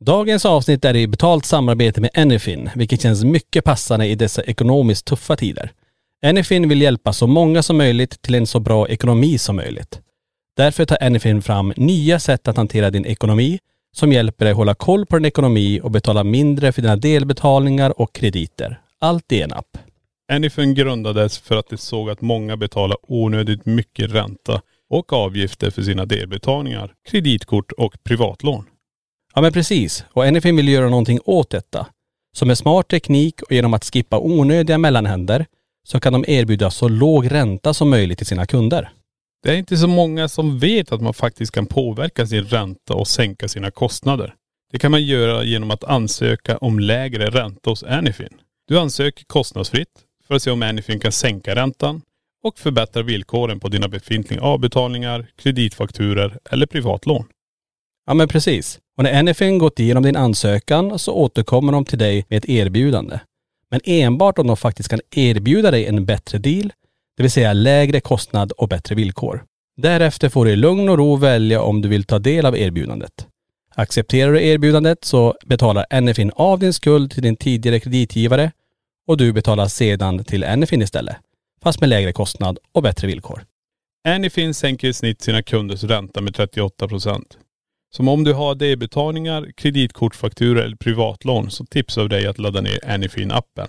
Dagens avsnitt är i betalt samarbete med Anyfin, vilket känns mycket passande i dessa ekonomiskt tuffa tider. Anyfin vill hjälpa så många som möjligt till en så bra ekonomi som möjligt. Därför tar Anyfin fram nya sätt att hantera din ekonomi som hjälper dig hålla koll på din ekonomi och betala mindre för dina delbetalningar och krediter. Allt i en app. Anyfin grundades för att de såg att många betalar onödigt mycket ränta och avgifter för sina delbetalningar, kreditkort och privatlån. Ja men precis. Och Anyfin vill göra någonting åt detta. Så med smart teknik och genom att skippa onödiga mellanhänder så kan de erbjuda så låg ränta som möjligt till sina kunder. Det är inte så många som vet att man faktiskt kan påverka sin ränta och sänka sina kostnader. Det kan man göra genom att ansöka om lägre ränta hos Anyfin. Du ansöker kostnadsfritt för att se om Anyfin kan sänka räntan och förbättra villkoren på dina befintliga avbetalningar, kreditfakturer eller privatlån. Ja men precis. Och när Anyfin gått igenom din ansökan så återkommer de till dig med ett erbjudande. Men enbart om de faktiskt kan erbjuda dig en bättre deal, det vill säga lägre kostnad och bättre villkor. Därefter får du i lugn och ro välja om du vill ta del av erbjudandet. Accepterar du erbjudandet så betalar Anyfin av din skuld till din tidigare kreditgivare och du betalar sedan till Anyfin istället. Fast med lägre kostnad och bättre villkor. Anyfin sänker i snitt sina kunders ränta med 38 procent. Som om du har delbetalningar, kreditkortsfakturor eller privatlån så tipsar vi dig att ladda ner Anyfin-appen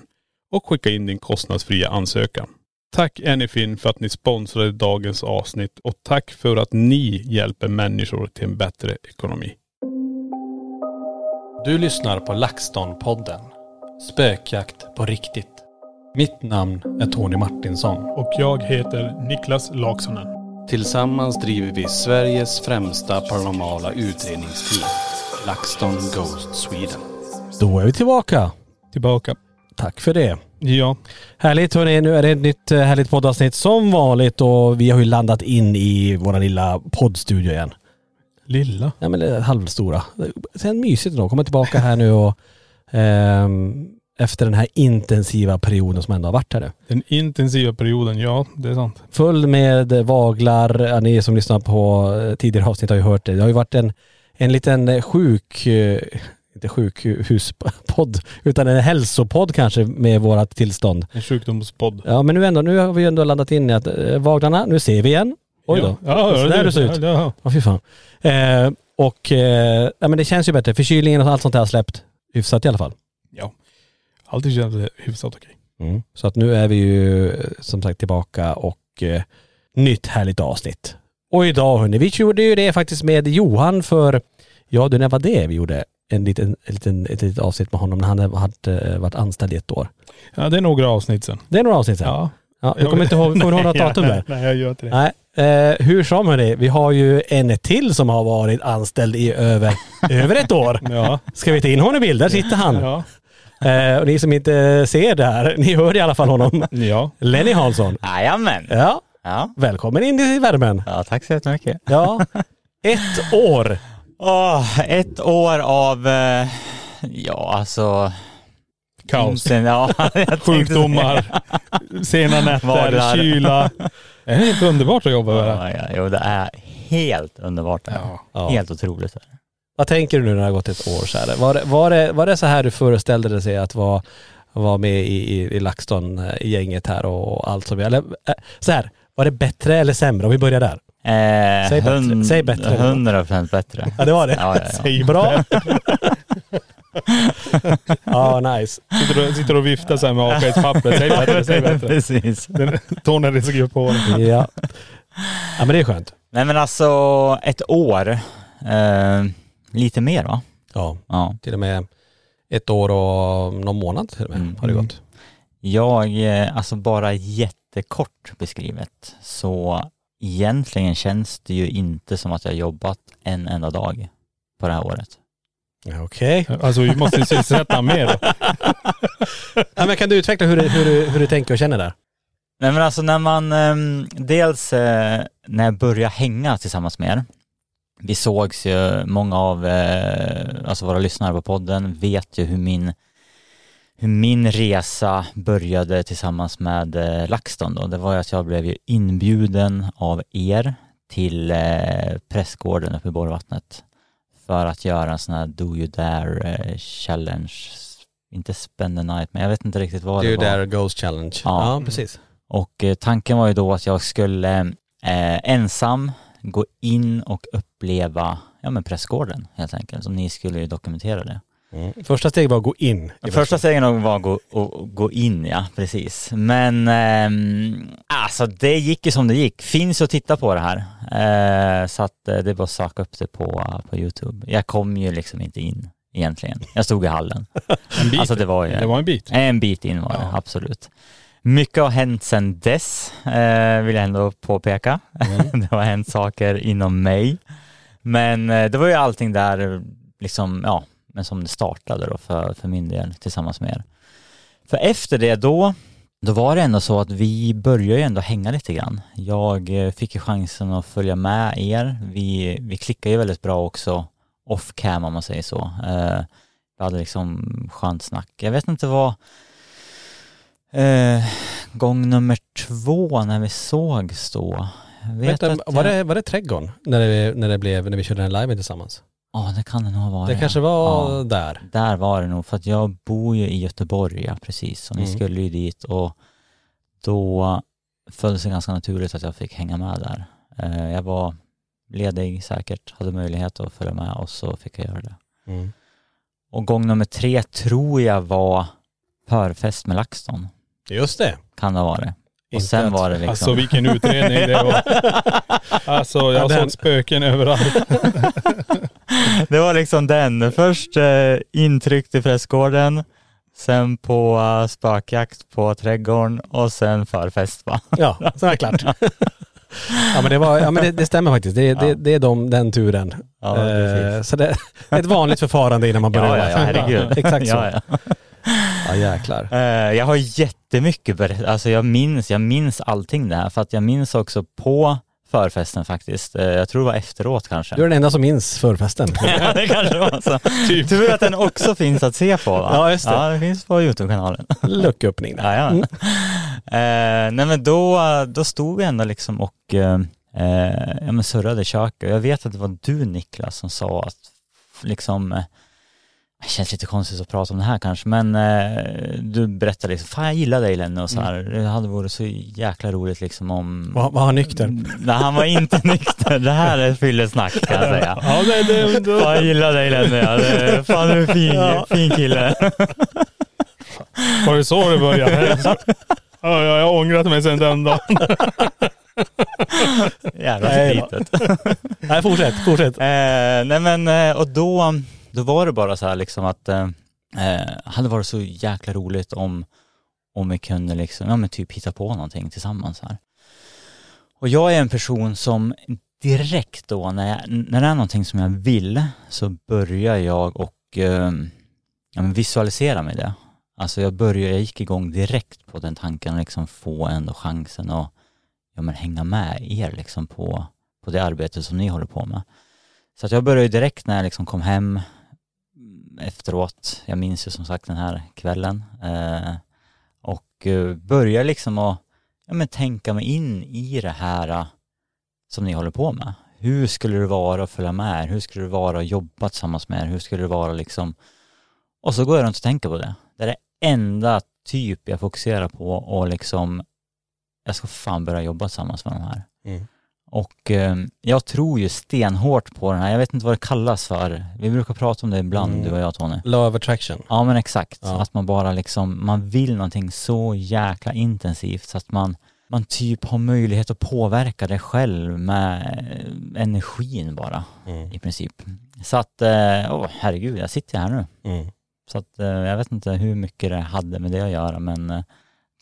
och skicka in din kostnadsfria ansökan. Tack Anyfin för att ni sponsrade dagens avsnitt och tack för att ni hjälper människor till en bättre ekonomi. Du lyssnar på LaxTon-podden. Spökjakt på riktigt. Mitt namn är Tony Martinsson. Och jag heter Niklas Laksonen. Tillsammans driver vi Sveriges främsta paranormala utredningsteam. LaxTon Ghost Sweden. Då är vi tillbaka. Tillbaka. Tack för det. Ja. Härligt hörni, nu är det ett nytt eh, härligt poddavsnitt som vanligt och vi har ju landat in i våra lilla poddstudio igen. Lilla. Ja men är halvstora. Det är mysigt ändå, komma tillbaka här nu och ehm, efter den här intensiva perioden som ändå har varit här nu. Den intensiva perioden, ja det är sant. Full med vaglar, ja, ni som lyssnar på eh, tidigare avsnitt har ju hört det. Det har ju varit en, en liten sjuk, eh, inte sjukhuspodd, utan en hälsopodd kanske med vårat tillstånd. En sjukdomspodd. Ja men nu ändå, nu har vi ändå landat in i att eh, vaglarna, nu ser vi igen. Oj då. Ja, ja, så där det ser ut. Ja, ja. Ja fy fan. Eh, och eh, ja, men det känns ju bättre. Förkylningen och allt sånt där har släppt hyfsat i alla fall. ja. Alltid känns det hyfsat okej. Mm. Så att nu är vi ju eh, som sagt tillbaka och eh, nytt härligt avsnitt. Och idag hörni, vi gjorde ju det faktiskt med Johan för, ja du när var det vi gjorde? En liten, en liten, ett litet avsnitt med honom när han hade eh, varit anställd i ett år. Ja det är några avsnitt sen. Det är några avsnitt sedan. Ja. Ja, jag kommer inte ihåg, kommer du ihåg något datum där? Nej jag gör inte det. Nej, eh, hur som hörni, vi har ju en till som har varit anställd i över, över ett år. Ja. Ska vi ta in honom i bild? Där sitter han. Ja. Eh, och ni som inte ser det här, ni hör i alla fall honom. Ja. Lenny Hansson. Jajamän. Ja, Ja. välkommen in i värmen. ja, tack så jättemycket. Ja, ett år. Åh, ett år av, eh, ja alltså... Kaos. Sen, ja, Sjukdomar, sena nätter, kyla. Det är helt underbart att jobba med det. Ja, ja, jo, det är helt underbart. det. Ja. Helt otroligt. Vad tänker du nu när det har gått ett år så här? Var, det- var, det, var det så här du föreställde dig sig att vara, vara med i, i, i LaxTon, eh, i gänget här och allt som eller eh, så här, var det bättre eller sämre? Om vi börjar där. Eh, Säg bättre. hund- Säg bättre. 100% bättre. Ja det var det. Ja, ja, ja. Säg bra. ja nice. Sitter och, sitter och viftar så här med avskedspapper. Säg bättre, säg bättre. Precis. Hade skrivit på. Ja. ja men det är skönt. Nej men alltså ett år, eh, lite mer va? Ja, Ja. till och med ett år och någon månad till och med Mm. har det gått. Jag, eh, alltså bara jättekort beskrivet, så egentligen känns det ju inte som att jag jobbat en enda dag på det här året. Ja, Okej. Alltså vi måste ju sysselsätta mer då. Ja, men kan du utveckla hur du, hur, du, hur du tänker och känner där? Nej men alltså när man, ehm, dels eh, när jag började hänga tillsammans med er, vi sågs ju, många av eh, alltså våra lyssnare på podden vet ju hur min, hur min resa började tillsammans med eh, LaxTon då. Det var ju att jag blev ju inbjuden av er till eh, Prästgården uppe i Borgvattnet för att göra en sån här Do You Dare eh, challenge, inte spend the night, men jag vet inte riktigt vad Det är det var. där Ghost Challenge. Ja. Ja, precis. Och eh, tanken var ju då att jag skulle eh, ensam gå in och uppleva, ja men Prästgården helt enkelt, så ni skulle ju dokumentera det. Mm. Första steget var att gå in. Första stegen var att gå, att gå in, ja precis. Men ehm, alltså det gick ju som det gick. Finns att titta på det här. Eh, så att eh, det är bara att söka upp det på, på YouTube. Jag kom ju liksom inte in egentligen. Jag stod i hallen. En bit. Alltså det var ju det var en bit. en bit in var det, Ja. absolut. Mycket har hänt sedan dess, eh, vill jag ändå påpeka. det har hänt saker inom mig. Men eh, det var ju allting där, liksom, ja, men som det startade då för, för min del tillsammans med er. För efter det då, då var det ändå så att vi började ju ändå hänga lite grann. Jag eh, fick ju chansen att följa med er. Vi, vi klickade ju väldigt bra också off cam om man säger så. Eh, vi hade liksom skönt snack. Jag vet inte vad eh, gång nummer två när vi sågs då. Vänta, att var, det, var det trädgården? När det, när det blev, när vi körde den liven tillsammans? Ja, det kan det nog vara. Det ja. kanske var Ja. där. Där var det nog, för att jag bor ju i Göteborg, ja, precis, och ni Mm. skulle ju dit och då föll det sig ganska naturligt att jag fick hänga med där. Eh, Jag var ledig säkert, hade möjlighet att följa med och så fick jag göra det. Mm. Och gång nummer tre tror jag var förfest med LaxTon, Just det. kan det ha varit. Och Inte sen att- var det liksom... Alltså vilken utredning det var. Alltså jag Ja, har den- sålt spöken överallt. Det var liksom den. Först eh, intryck till Prästgården, sen på uh, spökjakt på trädgården och sen förfest va? Ja, så är det klart. ja men det var, ja men det, det stämmer faktiskt. Det, det, Ja. det är de, den turen. Ja, Eh, precis. så det är ett vanligt förfarande innan man börjar. Ja, ja, ja, herregud. Exakt så. Ja, ja. Ja jäklar. Eh, jag har jättemycket berättat, alltså jag minns, jag minns allting det här för att jag minns också på förfesten faktiskt. Eh, jag tror det var efteråt kanske. Du är den enda som minns förfesten. Ja, det kanske var så. Typ. Tur att den också finns att se på va? Ja, just det. Ja, det finns på Youtube-kanalen. Lucköppning där. Ja, ja. Eh, nej men då, då stod vi ändå liksom och eh, eh, ja, men surrade i köket. Jag vet att det var du Niklas som sa att liksom eh, det känns lite konstigt att prata om det här kanske, men eh, du berättade liksom, fan jag gillar dig Lenny och så här. Det hade varit så jäkla roligt liksom om... Var, var han nykter? Nej, han var inte nykter. Det här är fyllesnack kan jag säga. Ja, det, det, det, Fan jag gillar dig Lenny. Ja, det, fan du är fin, fin kille. var det så det började? Ja, jag har ångrat mig sedan den dagen. Jävla Nej, slitet. Nej fortsätt, fortsätt. Eh, nej men eh, och då, då var det bara så här liksom att eh, eh, hade varit så jäkla roligt om, om vi kunde liksom, ja men typ hitta på någonting tillsammans här. Och jag är en person som direkt då när, jag, när det är någonting som jag vill så börjar jag och eh, ja, men visualisera mig det. Alltså jag började, jag gick igång direkt på den tanken, liksom få ändå chansen att ja, men hänga med er liksom på, på det arbete som ni håller på med. Så att jag började ju direkt när jag liksom kom hem efteråt, jag minns ju som sagt den här kvällen, eh, och eh, börjar liksom att ja, men tänka mig in i det här eh, som ni håller på med. Hur skulle det vara att följa med er? Hur skulle det vara att jobba tillsammans med er? Hur skulle det vara liksom och så går jag runt och tänker på det. Det är det enda typ jag fokuserar på och liksom jag ska fan börja jobba tillsammans med de här. Mm. Och eh, jag tror ju stenhårt på den här, jag vet inte vad det kallas för. Vi brukar prata om det ibland, Mm. du och jag Tony. Law of attraction. Ja men exakt, Ja. att man bara liksom, man vill någonting så jäkla intensivt så att man, man typ har möjlighet att påverka det själv med eh, energin bara Mm. i princip. Så att, eh, åh herregud, jag sitter här nu. Mm. Så att eh, jag vet inte hur mycket det hade med det att göra men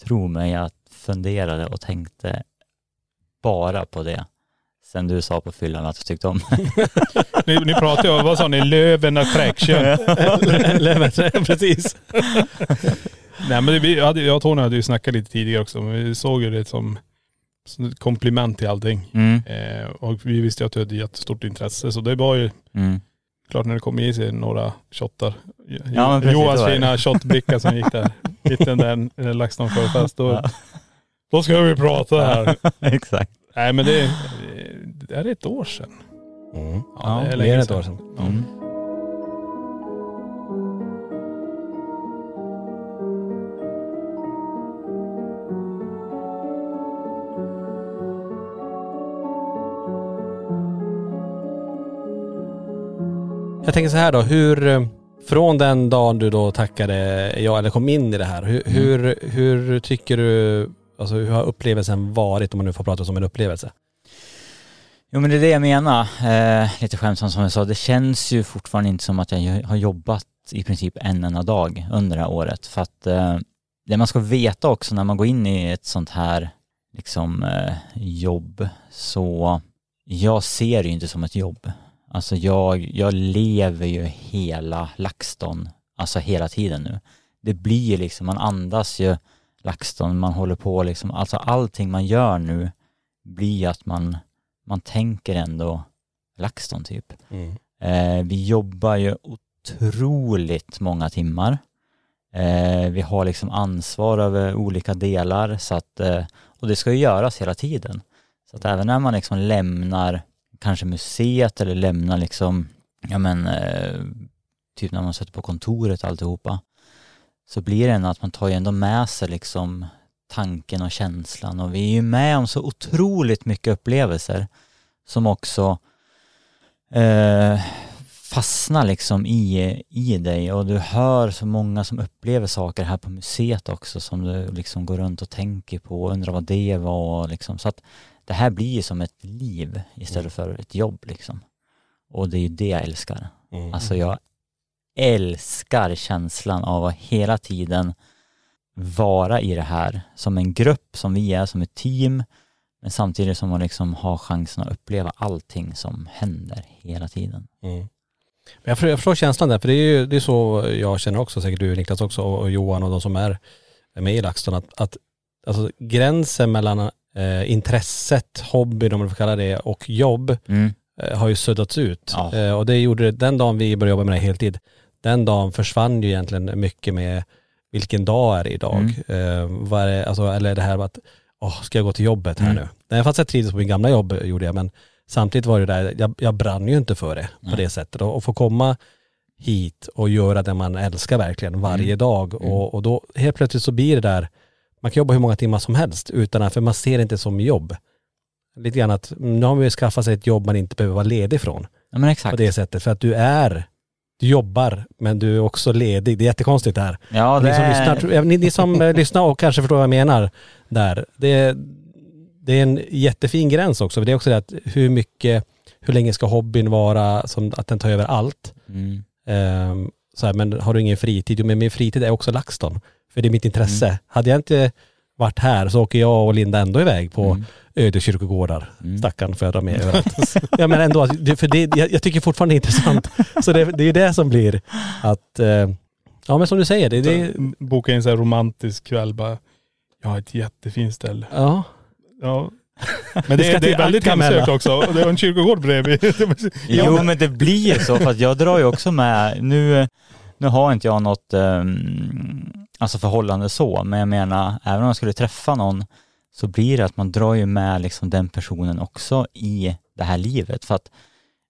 tro mig, jag funderade och tänkte bara på det. Sen du sa på fyllan att du tyckte om Ni, pratade ju om, vad sa ni, Löven Attraction. Lever, precis. Nej men det, vi hade, jag och Tony hade ju snackat lite tidigare också, men vi såg ju det som, som ett komplement till allting. mm, Eh, och vi visste ju att du hade jättestort intresse, så det var ju mm. klart när det kom i sig några shottar. Ja, Johans fina shotbricka som gick där, mitt i den där LaxTon förfest. Då, Ja. då ska vi prata här. Exakt. Nej men det, det är ett år sedan. Mm. Ja, det är mer än ett år sedan. Mm. Jag tänker så här då, hur, eh, från den dagen du då tackade ja eller kom in i det här, hur, Mm. hur, hur tycker du, alltså hur har upplevelsen varit om man nu får prata som en upplevelse? Jo men det är det jag menar, eh, lite skämtsamt som jag sa, det känns ju fortfarande inte som att jag har jobbat i princip en enda dag under det här året. För att eh, det man ska veta också när man går in i ett sånt här liksom eh, jobb, så jag ser det ju inte som ett jobb. Alltså jag, jag lever ju hela LaxTon, alltså hela tiden nu. Det blir ju liksom, man andas ju LaxTon, man håller på liksom, alltså allting man gör nu blir att man man tänker ändå LaxTon typ. Eh, vi jobbar ju otroligt många timmar. Eh, vi har liksom ansvar över olika delar så att, eh, och det ska ju göras hela tiden. Så att även när man liksom lämnar kanske museet eller lämnar liksom, ja men, eh, typ när man sätter på kontoret och alltihopa, så blir det ändå att man tar ju ändå med sig liksom tanken och känslan. Och vi är ju med om så otroligt mycket upplevelser som också eh, fastnar liksom i, i dig. Och du hör så många som upplever saker här på museet också som du liksom går runt och tänker på och undrar vad det var och liksom. Så att det här blir ju som ett liv istället för ett jobb liksom. Och det är ju det jag älskar. Alltså jag älskar känslan av att hela tiden vara i det här som en grupp som vi är, som ett team, men samtidigt som man liksom har chansen att uppleva allting som händer hela tiden. Mm. Men Jag förstår, jag förstår känslan där, för det är ju det är så jag känner också, säkert du Niklas också och Johan och de som är med i LaxTon, att, att alltså, gränsen mellan eh, intresset, hobbyn om man får kalla det, och jobb Mm. eh, har ju suddats ut. Ja. Eh, och det gjorde det, den dagen vi började jobba med det heltid, den dagen försvann ju egentligen mycket med vilken dag är det idag? Eh, vad är det, alltså, eller det här att, åh, ska jag gå till jobbet här Mm. nu? Nej, fast jag trivdes på min gamla jobb gjorde jag, men samtidigt var det där, jag, jag brann ju inte för det på Nej. det sättet. Och, och få komma hit och göra det man älskar verkligen varje Mm. dag och, och då helt plötsligt så blir det där, man kan jobba hur många timmar som helst utan att, för man ser det inte som jobb. Lite grann att, mm, nu har man ju skaffat sig ett jobb man inte behöver vara ledig från Ja men på exakt. det sättet. För att du är, jobbar men du är också ledig. Det är jättekonstigt det här. Ja det ni som, lyssnar, ni, ni som eh, lyssnar och kanske förstår vad jag menar där. Det, är- det är en jättefin gräns också. För det är också det att hur mycket, hur länge ska hobbyn vara som att den tar över allt? Mm. Ehm, så här, men har du ingen fritid? Jo men min fritid är också LaxTon. För det är mitt intresse. Hade jag inte varit här så åker jag och Linda ändå iväg på Mm. öde kyrkogårdar. Mm. Stackarn får jag dra med överallt. ja men ändå, det- för det, jag, jag tycker fortfarande det är intressant. Så det, det är ju det som blir att, eh, ja men som du säger, det, det Boka in så här romantisk kväll bara, jag har ett jättefint ställe. ja. Ja. Men det, är- det är väldigt hemsökt också. Det var en kyrkogård bredvid. Jo men det blir ju så för att jag drar ju också med, nu, nu har inte jag något um, alltså förhållande så, men jag menar även om jag skulle träffa någon så blir det att man drar ju med liksom den personen också i det här livet för att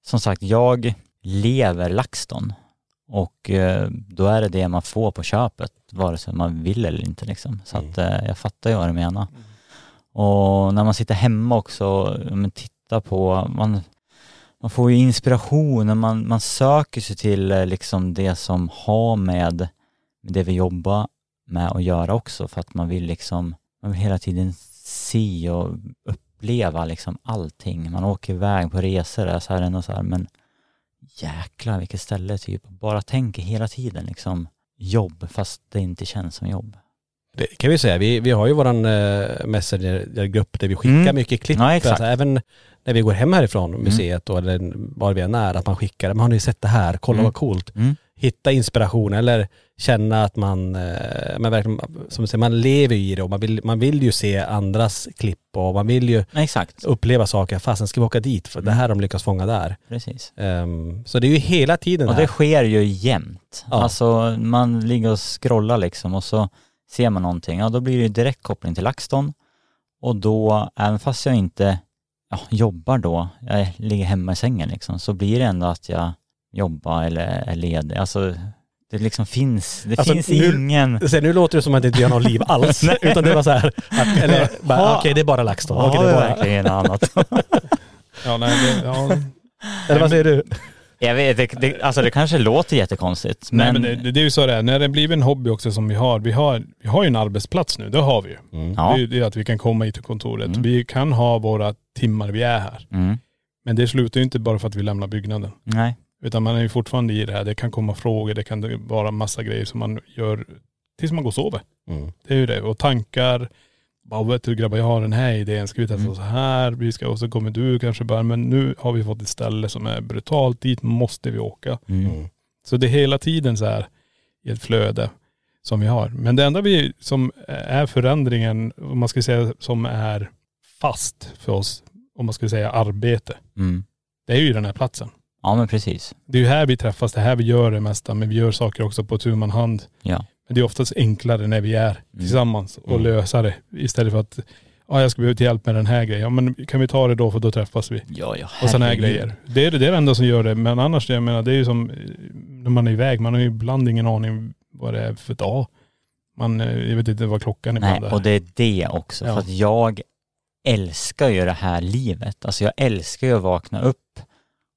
som sagt jag lever LaxTon och eh, då är det det man får på köpet vare sig man vill eller inte liksom. Så att eh, jag fattar ju vad du menar. Och när man sitter hemma också, men titta på, man, man får ju inspiration och man, man söker sig till eh, liksom det som har med det vi jobbar med att göra också för att man vill liksom, man vill hela tiden se och uppleva liksom allting. Man åker iväg på resor där så här ändå så här, men jäklar vilket ställe typ. Bara tänker hela tiden liksom jobb fast det inte känns som jobb. Det kan vi säga. Vi, vi har ju våran eh, messengergrupp där vi skickar Mm. mycket klipp. Ja. Alltså, även när vi går hem härifrån museet då, eller var vi än är, att man skickar, men har ni sett det här? Kolla Mm. vad coolt. Mm. Hitta inspiration eller känna att man, eh, men verkligen, som du säger, man lever i det och man vill, man vill ju se andras klipp och man vill ju Exakt, uppleva saker. Fasen ska vi åka dit för det här har de lyckats fånga där. precis. Ehm, så det är ju hela tiden Och här. det sker ju jämt. Ja. Alltså man ligger och scrollar liksom och så ser man någonting, ja då blir det ju direkt koppling till LaxTon och då, även fast jag inte ja, jobbar då, jag ligger hemma i sängen liksom, så blir det ändå att jag jobbar eller är ledig. Alltså det liksom finns, det Alltså, finns nu- ingen... Så nu låter det som att det inte gör något liv alls. utan det var så här, att, eller bara, Ha- okej det är bara LaxTon. Okej, Har det är bara, verkligen annat? Ja, nej, det, ja, eller vad säger du? jag vet, det, det, alltså det kanske låter jättekonstigt, Nej men, men det, det är ju så det är. När det blir en hobby också som vi har. Vi har, vi har ju en arbetsplats nu, det har vi ju. ja. Det är ju det att vi kan komma hit till kontoret. Mm. Vi kan ha våra timmar vi är här. Mm, Men det slutar ju inte bara för att vi lämnar byggnaden. nej, Utan man är ju fortfarande i det här. Det kan komma frågor, det kan vara massa grejer som man gör tills man går och sover. Mm. Det är ju det. Och tankar. Bara vet du grabbar, jag har den här idén. Ska vi testa Mm. så här? Vi ska, och så kommer du kanske bara, men nu har vi fått ett ställe som är brutalt. Dit måste vi åka. mm. Så det är hela tiden så här i ett flöde som vi har. Men det enda vi som är förändringen, om man ska säga som är fast för oss, om man ska säga arbete, Mm. det är ju den här platsen. Ja men precis. Det är ju här vi träffas, det är här vi gör det mesta, men vi gör saker också på tu man hand. Ja. Men det är oftast enklare när vi är tillsammans och Mm. lösa det istället för att, ja jag ska behöva hjälp med den här grejen. Ja men kan vi ta det då för då träffas vi. Ja, ja. Och sådana här grejer. Det är det, det är det enda som gör det. Men annars, jag menar det är ju som eh, när man är iväg, man har ju ibland ingen aning vad det är för dag. Man, eh, jag vet inte vad klockan är Nej, och det är det också. Ja. För att jag älskar ju det här livet. Alltså jag älskar ju att vakna upp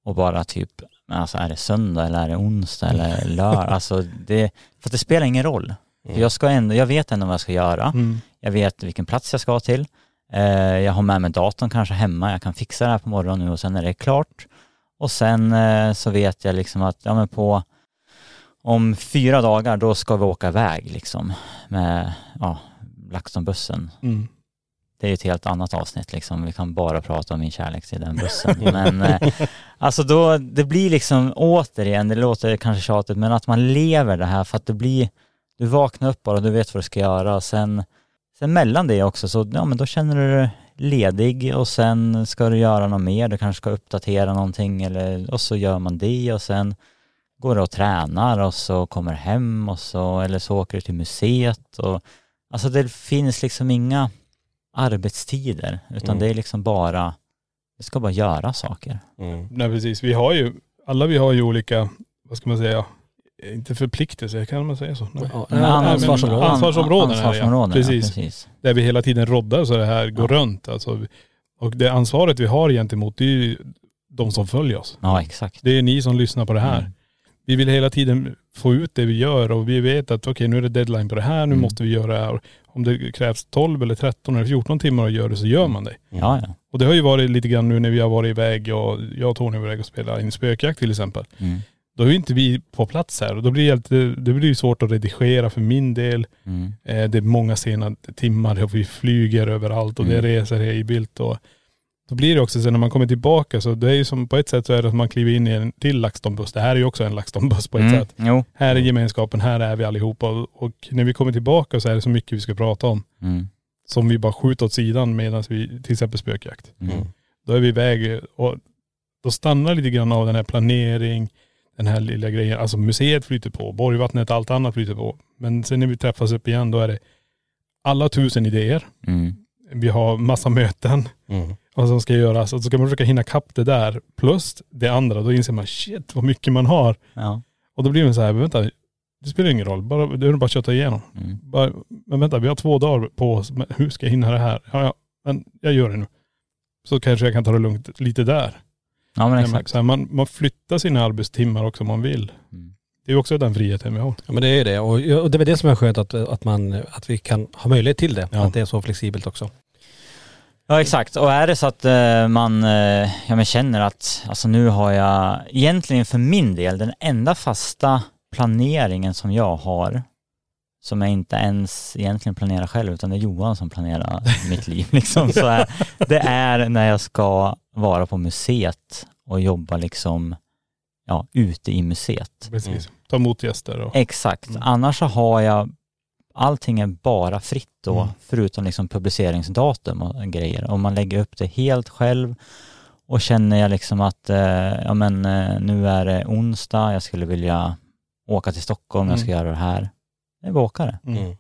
och bara typ, alltså är det söndag eller är det onsdag eller lördag? Alltså det, för det spelar ingen roll. För Jag, ska ändå, jag vet ändå vad jag ska göra. Mm. Jag vet vilken plats jag ska till. Eh, jag har med mig datorn kanske hemma. Jag kan fixa det här på morgonen nu och sen är det klart. Och sen eh, så vet jag liksom att, ja men på om fyra dagar då ska vi åka iväg liksom med, ja, LaxTon-bussen. Mm. Det är ju ett helt annat avsnitt liksom. Vi kan bara prata om min kärlek till den bussen. Men eh, alltså då, det blir liksom återigen, det låter kanske tjatigt, men att man lever det här för att det blir, du vaknar upp bara, du vet vad du ska göra. Sen, sen mellan det också så, ja men då känner du dig ledig och sen ska du göra något mer, du kanske ska uppdatera någonting eller, och så gör man det och sen går du och tränar och så kommer hem och så, eller så åker du till museet och alltså det finns liksom inga arbetstider utan Mm. det är liksom bara, du ska bara göra saker. Mm. Nej precis, vi har ju, alla vi har ju olika, vad ska man säga, inte förpliktelser, kan man säga så? Nej. Ja, Men ansvarsområden. ansvarsområden det, ja. ansvarsområden, Precis. Ja, precis. Där vi hela tiden roddar så det här går Ja. runt. Alltså, och det ansvaret vi har gentemot, det är ju de som följer oss. Ja, exakt. Det är ni som lyssnar på det här. Mm. Vi vill hela tiden få ut det vi gör och vi vet att okej nu är det deadline på det här, nu Mm. måste vi göra det här. Om det krävs 12 eller 13 eller 14 timmar att göra det så gör man det. Ja, ja. Och det har ju varit lite grann nu när vi har varit iväg och jag och Tony var iväg och spelade in spökjakt till exempel. Mm. Då är inte vi på plats här och då blir det, det blir svårt att redigera för min del. Mm. Eh, det är många sena timmar och vi flyger överallt och det Mm. reser hej vilt och då blir det också sen när man kommer tillbaka så det är ju som på ett sätt så är det att man kliver in i en till LaxTon-buss. Det här är ju också en LaxTon-buss på ett Mm. sätt. Jo. Här är gemenskapen, här är vi allihopa och, och när vi kommer tillbaka så är det så mycket vi ska prata om Mm. som vi bara skjuter åt sidan medan vi, till exempel spökjakt. Mm. Då är vi iväg och då stannar lite grann av den här planering, den här lilla grejen. Alltså museet flyter på, Borgvattnet, allt annat flyter på. Men sen när vi träffas upp igen då är det alla tusen idéer. Mm. Vi har massa möten, Mm. Vad som ska göras. Och så ska man försöka hinna kapp det där. Plus det andra, då inser man shit vad mycket man har. Ja. Och då blir man så här, vänta, det spelar ingen roll, bara, det är bara att köta igenom. Mm. Bara, men vänta, vi har två dagar på oss, men hur ska jag hinna det här? Ja, ja, men jag gör det nu. Så kanske jag kan ta det lugnt lite där. Ja men exakt. Så här, man, man flyttar sina arbetstimmar också om man vill. Mm. Det är också den friheten vi har. Ja men det är det och, och det är det som är skönt att, att, man, att vi kan ha möjlighet till det. Ja. Att det är så flexibelt också. Ja exakt, och är det så att eh, man eh, ja, men känner att alltså nu har jag egentligen för min del den enda fasta planeringen som jag har som jag inte ens egentligen planerar själv utan det är Johan som planerar mitt liv liksom. Så är, det är när jag ska vara på museet och jobba liksom ja, ute i museet. Precis. Ta emot gäster och... Exakt. Mm. Annars så har jag, allting är bara fritt då, Mm. förutom liksom publiceringsdatum och grejer. Om man lägger upp det helt själv och känner jag liksom att, eh, ja men eh, nu är det onsdag, jag skulle vilja åka till Stockholm, jag ska Mm. göra det här. Jag vill åka det. Mm.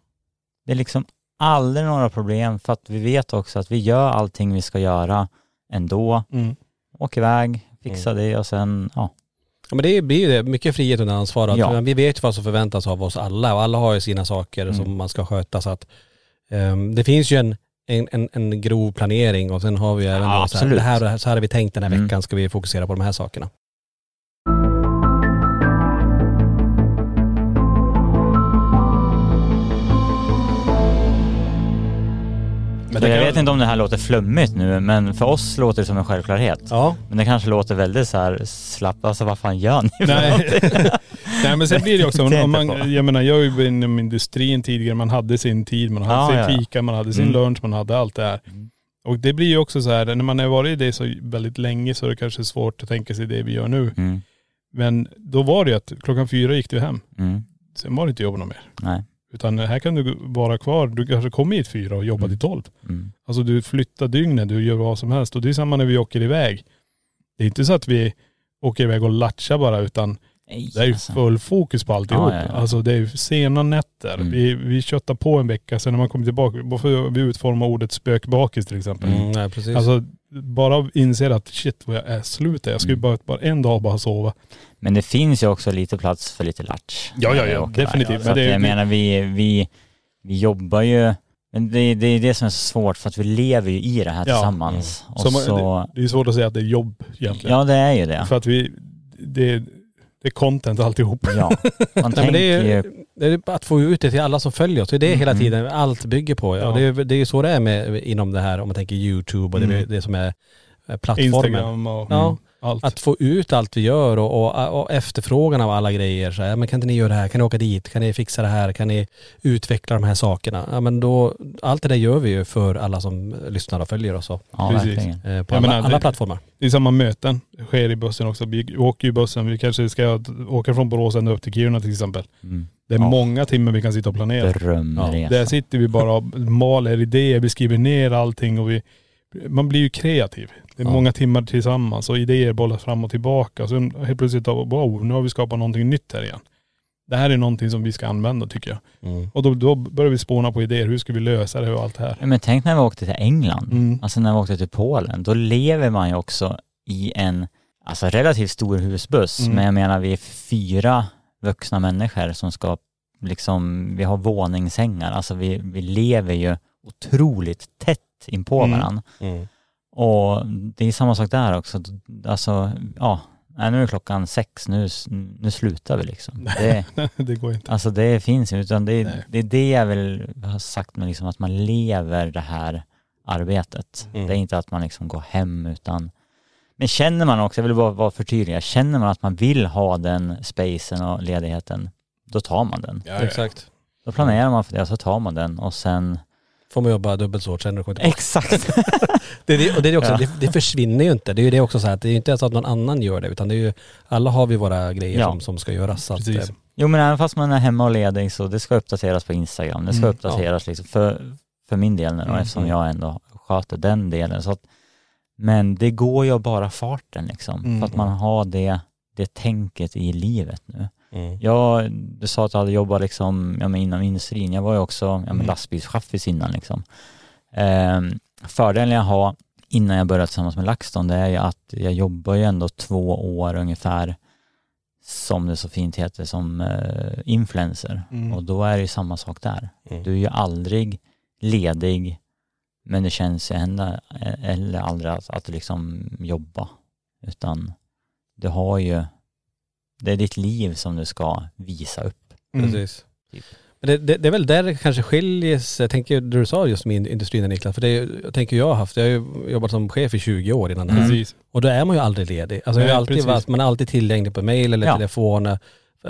Det är liksom aldrig några problem för att vi vet också att vi gör allting vi ska göra ändå. Mm. Åker iväg, fixar det och sen, ja. Ja men det blir ju det, mycket frihet under ansvar. Att Ja. Vi vet vad som förväntas av oss alla och alla har ju sina saker Mm. som man ska sköta så att ehm, det finns ju en, en, en, en grov planering och sen har vi även Ja, då så här, det här, så här har vi tänkt den här Mm. veckan ska vi fokusera på de här sakerna. Men jag vet inte om det här låter flummigt nu, men för oss låter det som en självklarhet. Ja. Men det kanske låter väldigt så här slappt, alltså vad fan gör ni Nej. Nej men sen blir det också, är om man, jag menar jag jobbade inom industrin tidigare, man hade sin tid, man hade Ja, sin fika, man hade sin Mm. lunch, man hade allt det här. Mm. Och det blir ju också så här, när man har varit i det så väldigt länge så är det kanske svårt att tänka sig det vi gör nu. Mm, Men då var det ju att klockan fyra gick du hem. mm, Sen var det inte jobba något mer. nej, Utan här kan du vara kvar, du kanske kommer hit fyra och jobbar Mm. till tolv. mm, Alltså du flyttar dygnet, du gör vad som helst. Och det är samma när vi åker iväg. Det är inte så att vi åker iväg och latchar bara utan nej, det är ju alltså. full fokus på alltihop. Ja, ja, ja. Alltså det är ju sena nätter. Mm. Vi, vi köttar på en vecka, sen när man kommer tillbaka, varför vi utformar ordet spökbakis till exempel. Mm, nej, precis. Alltså bara inser att shit vad jag är slut Jag ska ju Mm. bara, bara en dag bara sova. Men det finns ju också lite plats för lite latch. Ja, ja, ja, iväg. definitivt. Men det- jag det- menar vi, vi, vi jobbar ju, men det, det är det som är så svårt för att vi lever ju i det här Ja. tillsammans. Och Så man- så, Det är svårt att säga att det är jobb egentligen. ja det är ju det. För att vi, det, det är content alltihop. Ja, man Nej, men det, är, ju, det är att få ut det till alla som följer oss. Det är det hela Mm. tiden allt bygger på. Ja. Ja. Det, är, det är ju så det är med, inom det här, om man tänker YouTube och det, Mm. det som är eh, plattformen. Instagram och Ja. Allt. Att få ut allt vi gör och, och, och efterfrågan av alla grejer. Så här, men kan inte ni göra det här? Kan ni åka dit? Kan ni fixa det här? Kan ni utveckla de här sakerna? Ja men då, allt det där gör vi ju för alla som lyssnar och följer oss och, ja Precis. eh, på alla, menar, alla plattformar. Det är samma möten, det sker i bussen också. Vi åker ju bussen, vi kanske ska åka från Borås ända upp till Kiruna till exempel. Mm. Det är Ja. många timmar vi kan sitta och planera. Drömresa. Där sitter vi bara och maler idéer, vi skriver ner allting och vi, man blir ju kreativ. Det är Ja. många timmar tillsammans och idéer bollas fram och tillbaka. Sen helt plötsligt, wow, nu har vi skapat någonting nytt här igen. Det här är någonting som vi ska använda tycker jag. Mm. Och då, då börjar vi spåna på idéer, hur ska vi lösa det och allt det här. Men tänk när vi åkte till England, Mm. alltså när vi åkte till Polen, då lever man ju också i en alltså relativt stor husbuss, Mm. men jag menar vi är fyra vuxna människor som ska liksom, vi har våningssängar, alltså vi, vi lever ju otroligt tätt inpå Mm. varandra. Mm. Och det är samma sak där också, alltså ja, nej, nu är klockan sex, nu, nu slutar vi liksom. Det, det går inte. Alltså det finns ju, utan det, Nej. det är det jag vill ha sagt med liksom att man lever det här arbetet. Mm. Det är inte att man liksom går hem utan men känner man också, jag vill bara vara förtydliga, känner man att man vill ha den spacen och ledigheten, då tar man den. Ja, ja. Exakt. Då planerar man för det och så tar man den och sen Får man jobba dubbelt så hårt sen när du kommer tillbaka. Exakt! Det, är det, och det, är också, Ja. det, det försvinner ju inte. Det är ju det också så här att det är inte så att någon annan gör det utan det är ju, alla har vi våra grejer Ja. som, som ska göras. Så att, eh, Jo men även fast man är hemma och ledig så det ska uppdateras på Instagram, det ska Mm, uppdateras liksom för, för min del nu då, Mm, eftersom mm. jag ändå sköter den delen. Så att, men det går ju bara farten liksom, Mm. för att man har det, det tänket i livet nu. Mm. Jag, du sa att du hade jobbat liksom, ja, men inom industrin, jag var ju också ja, men Mm. lastbilschaffis innan liksom. Ehm, fördelen jag har innan jag började tillsammans med LaxTon det är ju att jag jobbar ju ändå två år ungefär som det så fint heter som eh, influencer Mm. och då är det ju samma sak där. Mm. Du är ju aldrig ledig men det känns ju ändå, eller aldrig att, att liksom jobba utan du har ju det är ditt liv som du ska visa upp. Mm. Precis. Typ. Men det, det, det är väl där det kanske skiljer sig, jag tänker det du sa just med industrin där, Niklas, för det är- jag tänker jag har haft, jag har ju jobbat som chef i 20 år innan det här. Mm. Precis. Och då är man ju aldrig ledig. Alltså jag har Nej, alltid varit, man är alltid tillgänglig på mail eller Ja. telefon.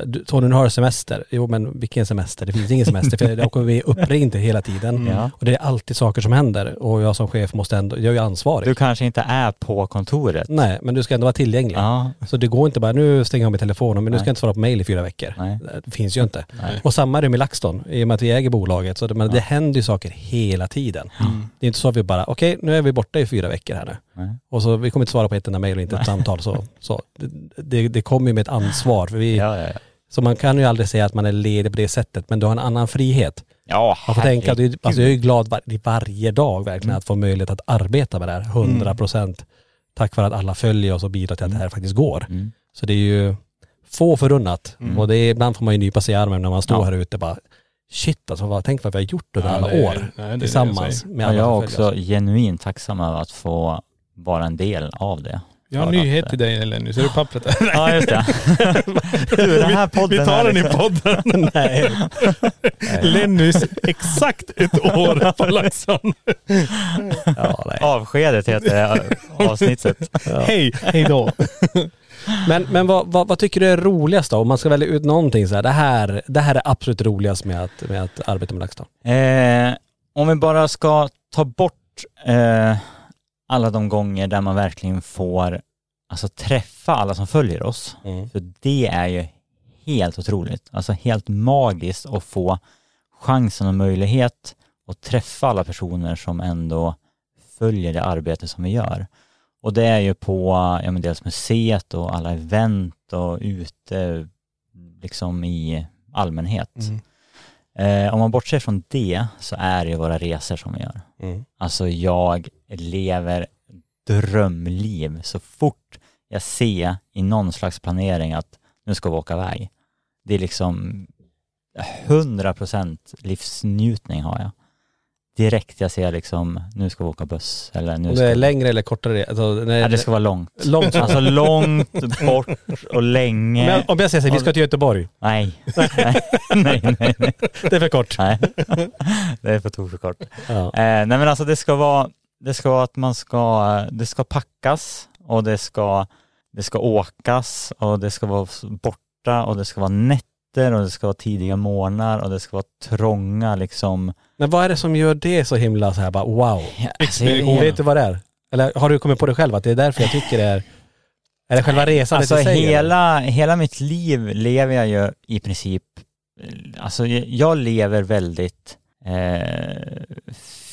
Du, Tony, nu har du semester. Jo men vilken semester? Det finns ingen semester för då kommer vi uppringd hela tiden. Ja. Och det är alltid saker som händer och jag som chef måste ändå, jag är ju ansvarig. Du kanske inte är på kontoret. Nej, men du ska ändå vara tillgänglig. Ja, Så det går inte bara, nu stänger jag av min telefon, men nu ska Nej. jag inte svara på mail i fyra veckor. nej. Det finns ju inte. Nej. Och samma är det med LaxTon, i och med att vi äger bolaget. Så det, men det Ja. händer ju saker hela tiden. Det är inte så att vi bara, okej nu är vi borta i fyra veckor här nu. Nej. Och så vi kommer inte svara på ett enda mail och inte ett samtal. Så, så. Det, det, kommer ju med ett ansvar. För vi, Ja, ja, ja. Så man kan ju aldrig säga att man är ledig på det sättet, men du har en annan frihet. Ja, Man får tänka, att alltså jag är ju glad var, varje dag verkligen att få möjlighet att arbeta med det här, 100 procent. Tack vare att alla följer oss och bidrar till att det här faktiskt går. Mm. Så det är ju få förunnat. Och det är, ibland får man ju nypa sig i armen när man står här ute bara Shit alltså, vad, tänk vad vi har gjort under alla år nej, tillsammans med alla jag är också genuint tacksam över att få vara en del av det. Jag har en att, nyhet till dig Lenny, ser du pappret där? Ja just det. du, den här podden Vi tar är den i liksom- podden. Nej. Lennys exakt ett år på Laxon. Ja. Avskedet heter avsnittet. Hej, hej då. Men, men vad, vad, vad tycker du är roligast då? Om man ska välja ut någonting så här, det här, det här är absolut roligast med att, med att arbeta med LaxTon. Eh, om vi bara ska ta bort eh, alla de gånger där man verkligen får alltså, träffa alla som följer oss. För det är ju helt otroligt, alltså helt magiskt att få chansen och möjlighet att träffa alla personer som ändå följer det arbete som vi gör. Och det är ju på ja, men dels museet och alla event och ute liksom i allmänhet. Eh, om man bortser från det så är det ju våra resor som vi gör. Mm. Alltså jag lever drömliv så fort jag ser i någon slags planering att nu ska vi åka iväg. Det är liksom 100% livsnjutning har jag. Direkt jag ser liksom, nu ska vi åka buss eller nu ska det är längre eller kortare alltså, när, Ja, det ska vara långt. långt. Alltså långt bort och länge. jag, om jag säger så här, vi ska till Göteborg. Nej. nej, nej, nej, nej. Det är för kort. nej. Det är för tok för kort. Ja. Eh, nej men alltså det ska vara, det ska vara att man ska, det ska packas och det ska, det ska åkas och det ska vara borta och det ska vara nätter och det ska vara tidiga morgnar och det ska vara trånga liksom. Men vad är det som gör det så himla så här bara wow? Alltså, jag Och vet- du vad det är? Eller har du kommit på det själv att det är därför jag tycker det är Är det själva resan Alltså eller? hela, hela mitt liv lever jag ju i princip, alltså jag- jag lever väldigt eh,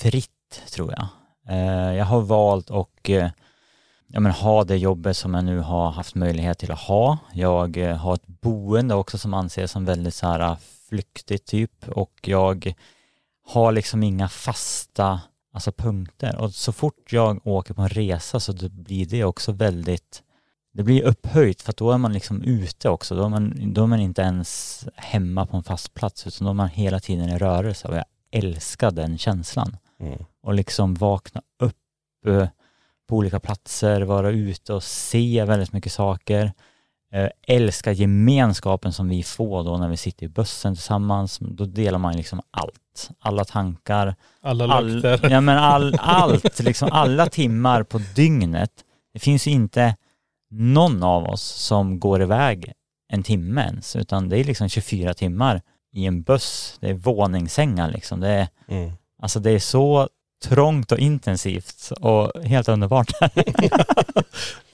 fritt tror jag. Eh, jag har valt att eh, ja, men ha det jobbet som jag nu har haft möjlighet till att ha. Jag eh, har ett boende också som anses som väldigt så här flyktigt typ och jag har liksom inga fasta alltså punkter och så fort jag åker på en resa så blir det också väldigt det blir upphöjt för att då är man liksom ute också. Då är man, då är man inte ens hemma på en fast plats utan då är man hela tiden i rörelse och jag älskar den känslan. Mm. Och liksom vakna upp eh, på olika platser, vara ute och se väldigt mycket saker. Eh, älskar gemenskapen som vi får då när vi sitter i bussen tillsammans. Då delar man liksom allt. Alla tankar, Alla all, lukter. ja, men all, allt, liksom alla timmar på dygnet. Det finns ju inte någon av oss som går iväg en timme ens, utan det är liksom 24 timmar i en buss. Det är våningssängar liksom. Det är, Mm. alltså det är så trångt och intensivt och helt underbart.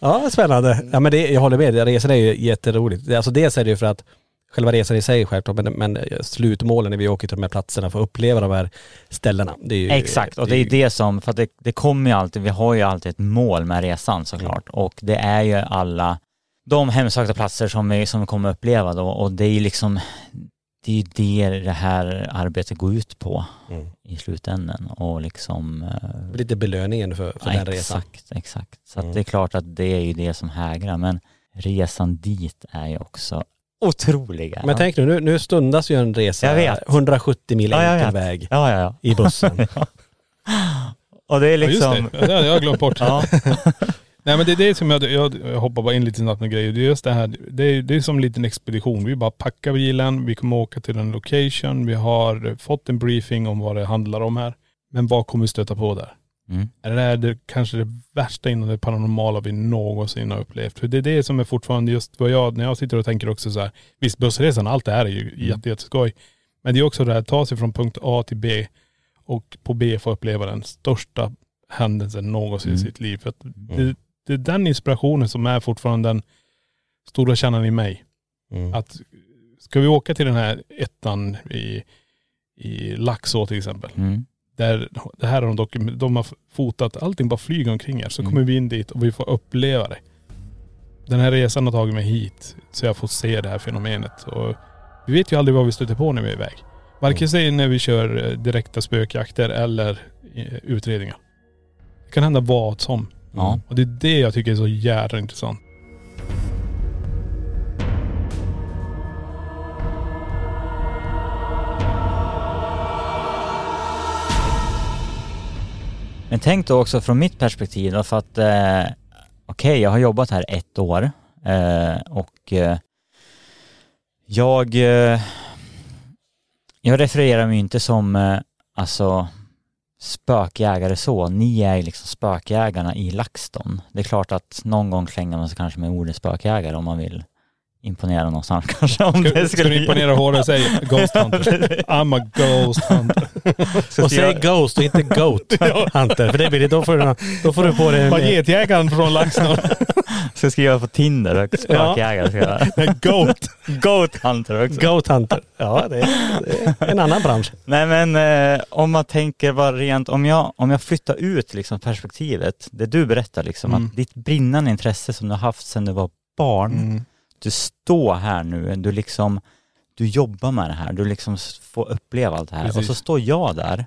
Ja, spännande. Ja men det, jag håller med, resan är ju jätteroligt. Alltså dels är det ju för att själva resan i sig självklart, men, men slutmålen när vi åker till de här platserna för att uppleva de här ställena. Ju, Exakt, och det är det som, för att det, det kommer ju alltid, vi har ju alltid ett mål med resan såklart och det är ju alla de hemsökta platser som vi, som vi kommer uppleva då och det är ju liksom, det är ju det det här arbetet går ut på Mm. i slutändan och liksom eh, Lite belöningen för, för ja, den resan. Exakt, exakt. Så att Mm. det är klart att det är ju det som hägrar men resan dit är ju också otroliga. Men tänk nu, nu, nu stundas ju en resa Jag vet. 170 mil Ja, enkel väg Ja, ja, ja. i bussen. Och det är Ja, liksom, just det. Ja, det hade jag glömt bort. Nej men det är det som jag, jag, jag hoppar bara in lite snabbt med grejer. Det är just det här, det är, det är som en liten expedition. Vi bara packar bilen, vi kommer åka till en location, vi har fått en briefing om vad det handlar om här. Men vad kommer vi stöta på där? Mm. är det här det, kanske det värsta inom det paranormala vi någonsin har upplevt. För det är det som är fortfarande just vad jag, när jag sitter och tänker också så här, visst bussresan, allt det här är ju Mm. jätte, jätteskoj. Men det är också det här, ta sig från punkt A till B och på B få uppleva den största händelsen någonsin Mm. i sitt liv. För att det, det är den inspirationen som är fortfarande den stora kärnan i mig. Mm. Att ska vi åka till den här ettan i, i Laxå till exempel. Mm. Där, det här har de de har fotat, allting bara flyger omkring här. Så Mm. kommer vi in dit och vi får uppleva det. Den här resan har tagit mig hit så jag får se det här fenomenet. Och vi vet ju aldrig vad vi stöter på när vi är iväg. Varken säg när vi kör eh, direkta spökjakter eller eh, utredningar. Det kan hända vad som. Ja. Och det är det jag tycker är så jävla intressant. Men tänk då också från mitt perspektiv då, för att eh, okej, jag har jobbat här ett år eh, och eh, jag, eh, jag refererar mig inte som eh, alltså spökjägare så. Ni är ju liksom spökjägarna i LaxTon. Det är klart att någon gång slänger man sig kanske med ordet spökjägare om man vill imponera någonstans kanske. Om Ska, det ska du imponera hårdare, säg Ghost Hunter. I'm a Ghost Hunter. Och säg Ghost och inte Goat Hunter. För det blir det, då får du, då får du på dig Vad en... getjägaren från Laxton. Ska skriva på Tinder och spökjägare. Ska jag. Goat. Goat Hunter också. Goat Hunter. Ja, det är, det är en annan bransch. Nej men eh, om man tänker bara rent, om jag, om jag flyttar ut liksom perspektivet, det du berättar liksom, Mm. att ditt brinnande intresse som du har haft sedan du var barn, Mm. Du står här nu, du liksom, du jobbar med det här, du liksom får uppleva allt det här. Precis. Och så står jag där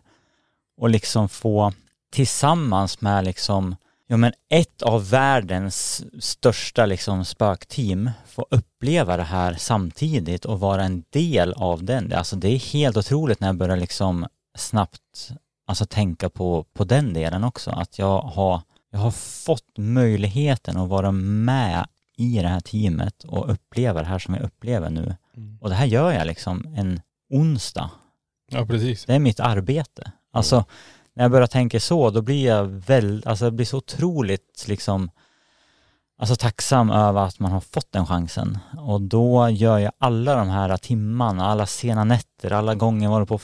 och liksom får tillsammans med liksom, ja men ett av världens största liksom spökteam få uppleva det här samtidigt och vara en del av den. Alltså det är helt otroligt när jag börjar liksom snabbt alltså tänka på, på den delen också. Att jag har, jag har fått möjligheten att vara med i det här teamet och uppleva det här som jag upplever nu. Och det här gör jag liksom en onsdag. Ja precis. Det är mitt arbete. Alltså när jag börjar tänka så, då blir jag väl, alltså jag blir så otroligt liksom Alltså tacksam över att man har fått den chansen. Och då gör jag alla de här timmarna, alla sena nätter, alla gånger jag håller på och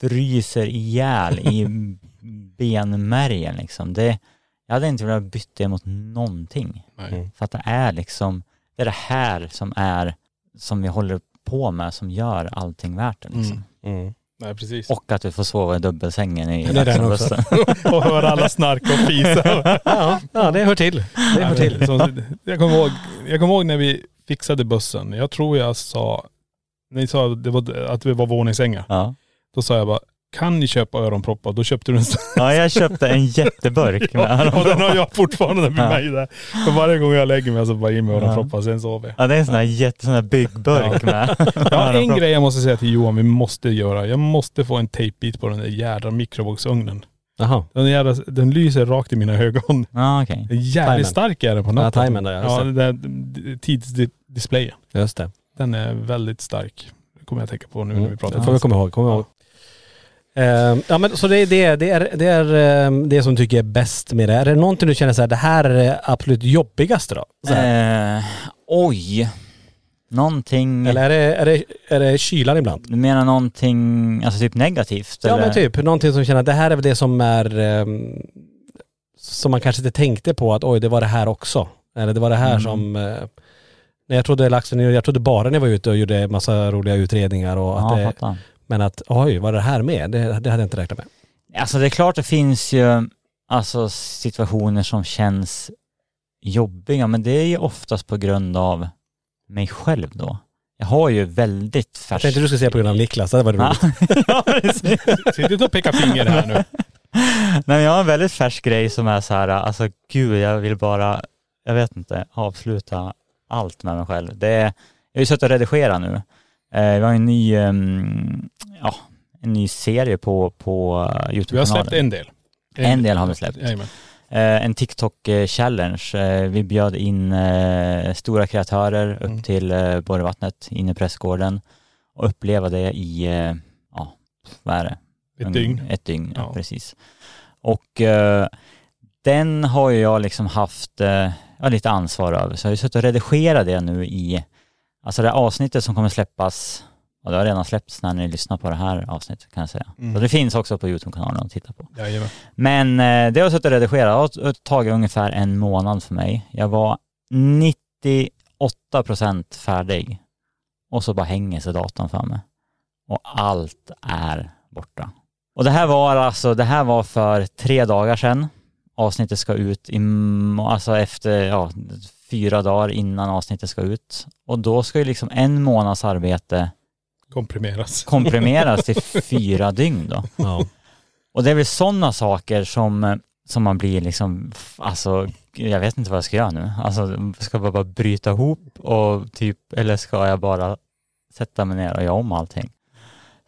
fryser ihjäl i benmärgen liksom. Det, jag hade inte velat byta det mot någonting. Nej. För att det är liksom, det är det här som är, som vi håller på med som gör allting värt det liksom. Mm. Mm. Nej precis. Och att du får sova i dubbelsängen i Det är också. och höra alla snarka och fisa. Ja, ja, det hör till. Det hör till. Så, jag kommer ihåg, jag kommer ihåg när vi fixade bussen. Jag tror jag sa, ni sa att det var, att vi var våningssängar. Ja. Då sa jag bara, kan ni köpa öronproppar? Då köpte du en sån. ja, jag köpte en jätteburk med och den har jag fortfarande med Ja. mig där. För varje gång jag lägger mig så bara in med öronproppar, sen sover jag. Ja, det är en sån här jätte, sån här byggburk med. Jag har en grej jag måste säga till Johan, vi måste göra. Jag måste få en tejpbit på den där jädra mikrovågsugnen. Jaha. Den, jädra, den lyser rakt i mina ögon. Ja, okej. Jävligt stark är den på Ja, natten. timern där, ja, Ja, det där tidsdisplayen. Just det. Den är väldigt stark. Det kommer jag att tänka på nu när Mm. vi pratar. Det får vi komma ihåg. Komma ihåg. Ehm, ja men så det är det, det är, det är ehm, det som du tycker är bäst med det. Är det någonting du känner så här, det här är det absolut jobbigaste då? Eh, oj. Någonting. Eller är det, är, det, är det kylan ibland? Du menar någonting, alltså typ negativt? Ja eller? men typ, någonting som känner att det här är väl det som är ehm, som man kanske inte tänkte på att oj det var det här också. Eller det var det här Mm. som eh, när jag trodde laxen, jag trodde bara när jag var ute och gjorde massa roliga utredningar och att Ja, det, fattar. Men att oj, var det här med? Det, det hade jag inte räknat med. Alltså det är klart det finns ju alltså situationer som känns jobbiga men det är ju oftast på grund av mig själv då. Jag har ju väldigt Jag färskt... tänkte du skulle säga på grund av Niklas, det var det roligt. Sitt inte och peka finger här nu. Nej men jag har en väldigt färsk grej som är så här, alltså gud jag vill bara, jag vet inte, avsluta allt med mig själv. Det är, jag har ju suttit och redigerat nu. Eh, vi har en ny, ehm, ja, en ny serie på, på eh, Vi har Youtube-kanalen. släppt en del. En del har vi släppt. Jajamän. Eh, en TikTok-challenge. Vi bjöd in stora kreatörer upp Mm. till Borgvattnet inne i pressgården och uppleva det i, ja, vad är det? Ett dygn. Ett dygn, ja, Ja. precis. Och den har ju jag liksom haft ja, lite ansvar över. Så jag har ju suttit och redigerat det nu i, alltså det avsnittet som kommer släppas, och det har redan släppts när ni lyssnar på det här avsnittet kan jag säga. Så det finns också på YouTube-kanalen att titta på. Jajamän. Men eh, det har jag suttit och redigerat, det har tagit ungefär en månad för mig. Jag var 98 procent färdig och så bara hänger sig datorn för mig. Och allt är borta. Och det här var alltså, det här var för tre dagar sedan. Avsnittet ska ut i, alltså efter, ja, fyra dagar innan avsnittet ska ut. Och då ska ju liksom en månads arbete Komprimeras. komprimeras till fyra dygn då. Ja. Och det är väl sådana saker som, som man blir liksom, alltså jag vet inte vad jag ska göra nu. Alltså ska jag bara bryta ihop och typ, eller ska jag bara sätta mig ner och göra om allting?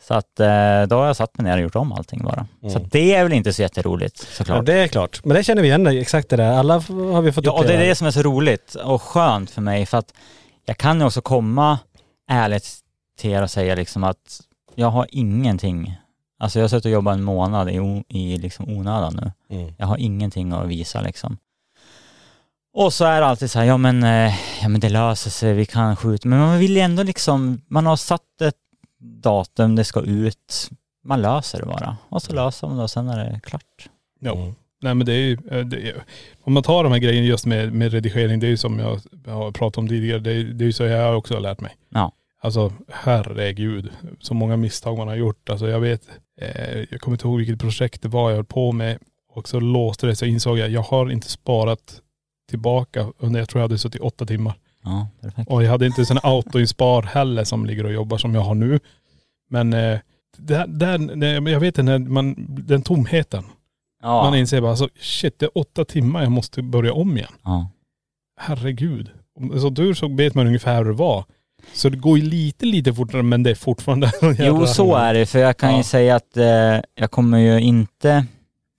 Så att eh, då har jag satt mig ner och gjort om allting bara. Så att det är väl inte så jätteroligt ja, såklart. det är klart. Men det känner vi igen, exakt det där. Alla har vi fått Ja, och det är det som är så roligt och skönt för mig för att jag kan ju också komma ärligt till er och säga liksom att jag har ingenting, alltså jag har suttit och jobbat en månad i, i liksom onödan nu. Mm. Jag har ingenting att visa liksom. Och så är det alltid så här, ja men, eh, ja men det löser sig, vi kan skjuta, men man vill ju ändå liksom, man har satt ett datum, det ska ut, man löser det bara. Och så löser man det och sen är det klart. Ja. Mm. Nej men det är ju, eh, det är, om man tar de här grejerna just med, med redigering, det är ju som jag har pratat om tidigare, det är, det är ju så jag också har lärt mig. Ja. Alltså herregud, så många misstag man har gjort. Alltså jag vet, eh, jag kommer inte ihåg vilket projekt det var jag höll på med och så låste det så insåg jag, jag har inte sparat tillbaka under, jag tror jag hade suttit åtta timmar. Ja, perfekt. Och jag hade inte sån autoinspar heller som ligger och jobbar som jag har nu. Men eh, där, där, jag vet inte, när man, den tomheten. Ja. Man inser bara, alltså, shit det är åtta timmar, jag måste börja om igen. ja. Herregud. Så tur så vet man ungefär hur det var. Så det går ju lite, lite fortare men det är fortfarande Jo, så är det. För jag kan Ja. ju säga att eh, jag kommer ju inte,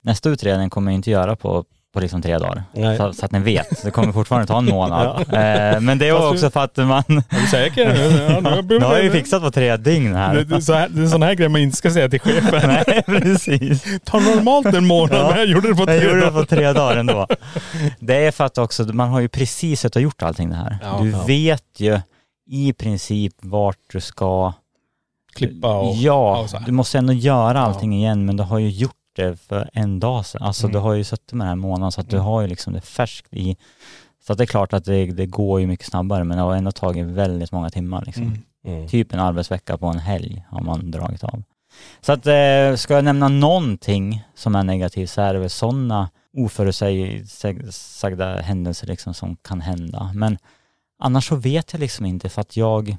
nästa utredning kommer jag inte göra på, på liksom tre dagar. Så, så att ni vet, det kommer fortfarande ta en månad. eh, men det är Fast du- också för att man, Är du säker? Ja, nu- nu har jag ju fixat på tre dygn här. det, så här, det är sån här grej man inte ska säga till chefen. Nej, precis. Ta normalt en månad Ja. men jag gjorde det på Jag tre gjorde det dagar. på tre dagar ändå. Det är för att också, man har ju precis suttit och gjort allting det här. Ja. du Ja. vet ju i princip vart du ska Klippa och... Ja, här. du måste ändå göra allting igen men du har ju gjort det för en dag sedan. Alltså Mm. du har ju suttit med den här månaden så att du Mm. har ju liksom det färskt i. Så att det är klart att det, det går ju mycket snabbare men det har ändå tagit väldigt många timmar liksom. Mm. Mm. Typ en arbetsvecka på en helg har man dragit av. Så att eh, ska jag nämna någonting som är negativt så är det väl sådana oförutsagda händelser liksom som kan hända. Men annars så vet jag liksom inte för att jag,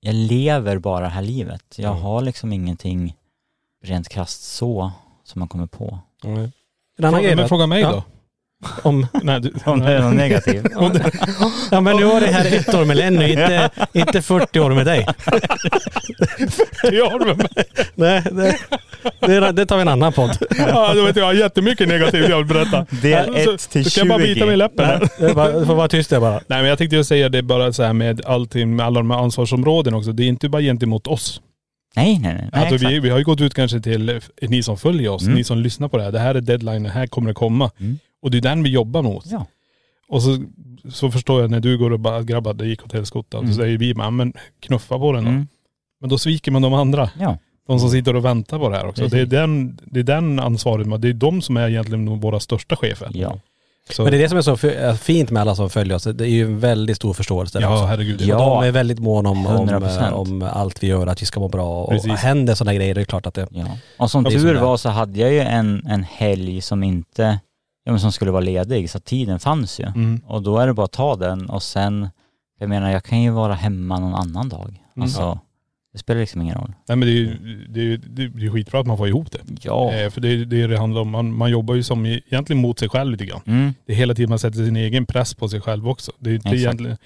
jag lever bara det här livet. Jag Mm. har liksom ingenting rent krasst så som man kommer på. Mm. En annan grej Fråga, men fråga mig Ja. då. om, Nej, du, Om det är något negativt. ja men nu var det här ett år med Lenny, inte, inte 40 år med dig. Ja, men, Nej, det, det, det tar vi en annan podd. ja, då vet jag, jag har jättemycket negativt jag vill berätta. Del Så- ett till så kan jag bara 20. bita mig i läppen. Nej, det är bara- Du får vara tyst där bara. Nej men jag tänkte ju säga det bara så här med allting, med alla de här ansvarsområden också. Det är inte bara gentemot oss. Nej, nej, nej. nej alltså, vi, vi har ju gått ut kanske till eh, ni som följer oss, Mm. ni som lyssnar på det här. Det här är deadline, det här kommer det komma. Mm. Och det är den vi jobbar mot. Ja. Och så, så förstår jag när du går och bara grabbar det gick åt helskotta. Mm. Så säger vi men knuffa på den då. Mm. Men då sviker man de andra. Ja. De som sitter och väntar på det här också. Precis. Det är, den, det är den ansvaret, det är de som är egentligen våra största chefer. Ja. Så, Men det är det som är så f- fint med alla som följer oss. Det är ju en väldigt stor förståelse ja också. herregud. Ja. De är väldigt måna om, om, 100%. om allt vi gör, att vi ska må bra. Och Precis. händer sådana grejer, det är klart att det... Ja. Och som tur var så hade jag ju en, en helg som inte, ja men som skulle vara ledig så tiden fanns ju. Mm. Och då är det bara att ta den och sen, jag menar jag kan ju vara hemma någon annan dag. Mm. Det spelar liksom ingen roll. Nej men det är ju det är, ju- det är ju skitbra att man får ihop det. Ja. Eh, för det är det det handlar om. Man, man jobbar ju som egentligen mot sig själv lite grann. Mm. Det är hela tiden man sätter sin egen press på sig själv också. Det är, inte Exakt. egentligen,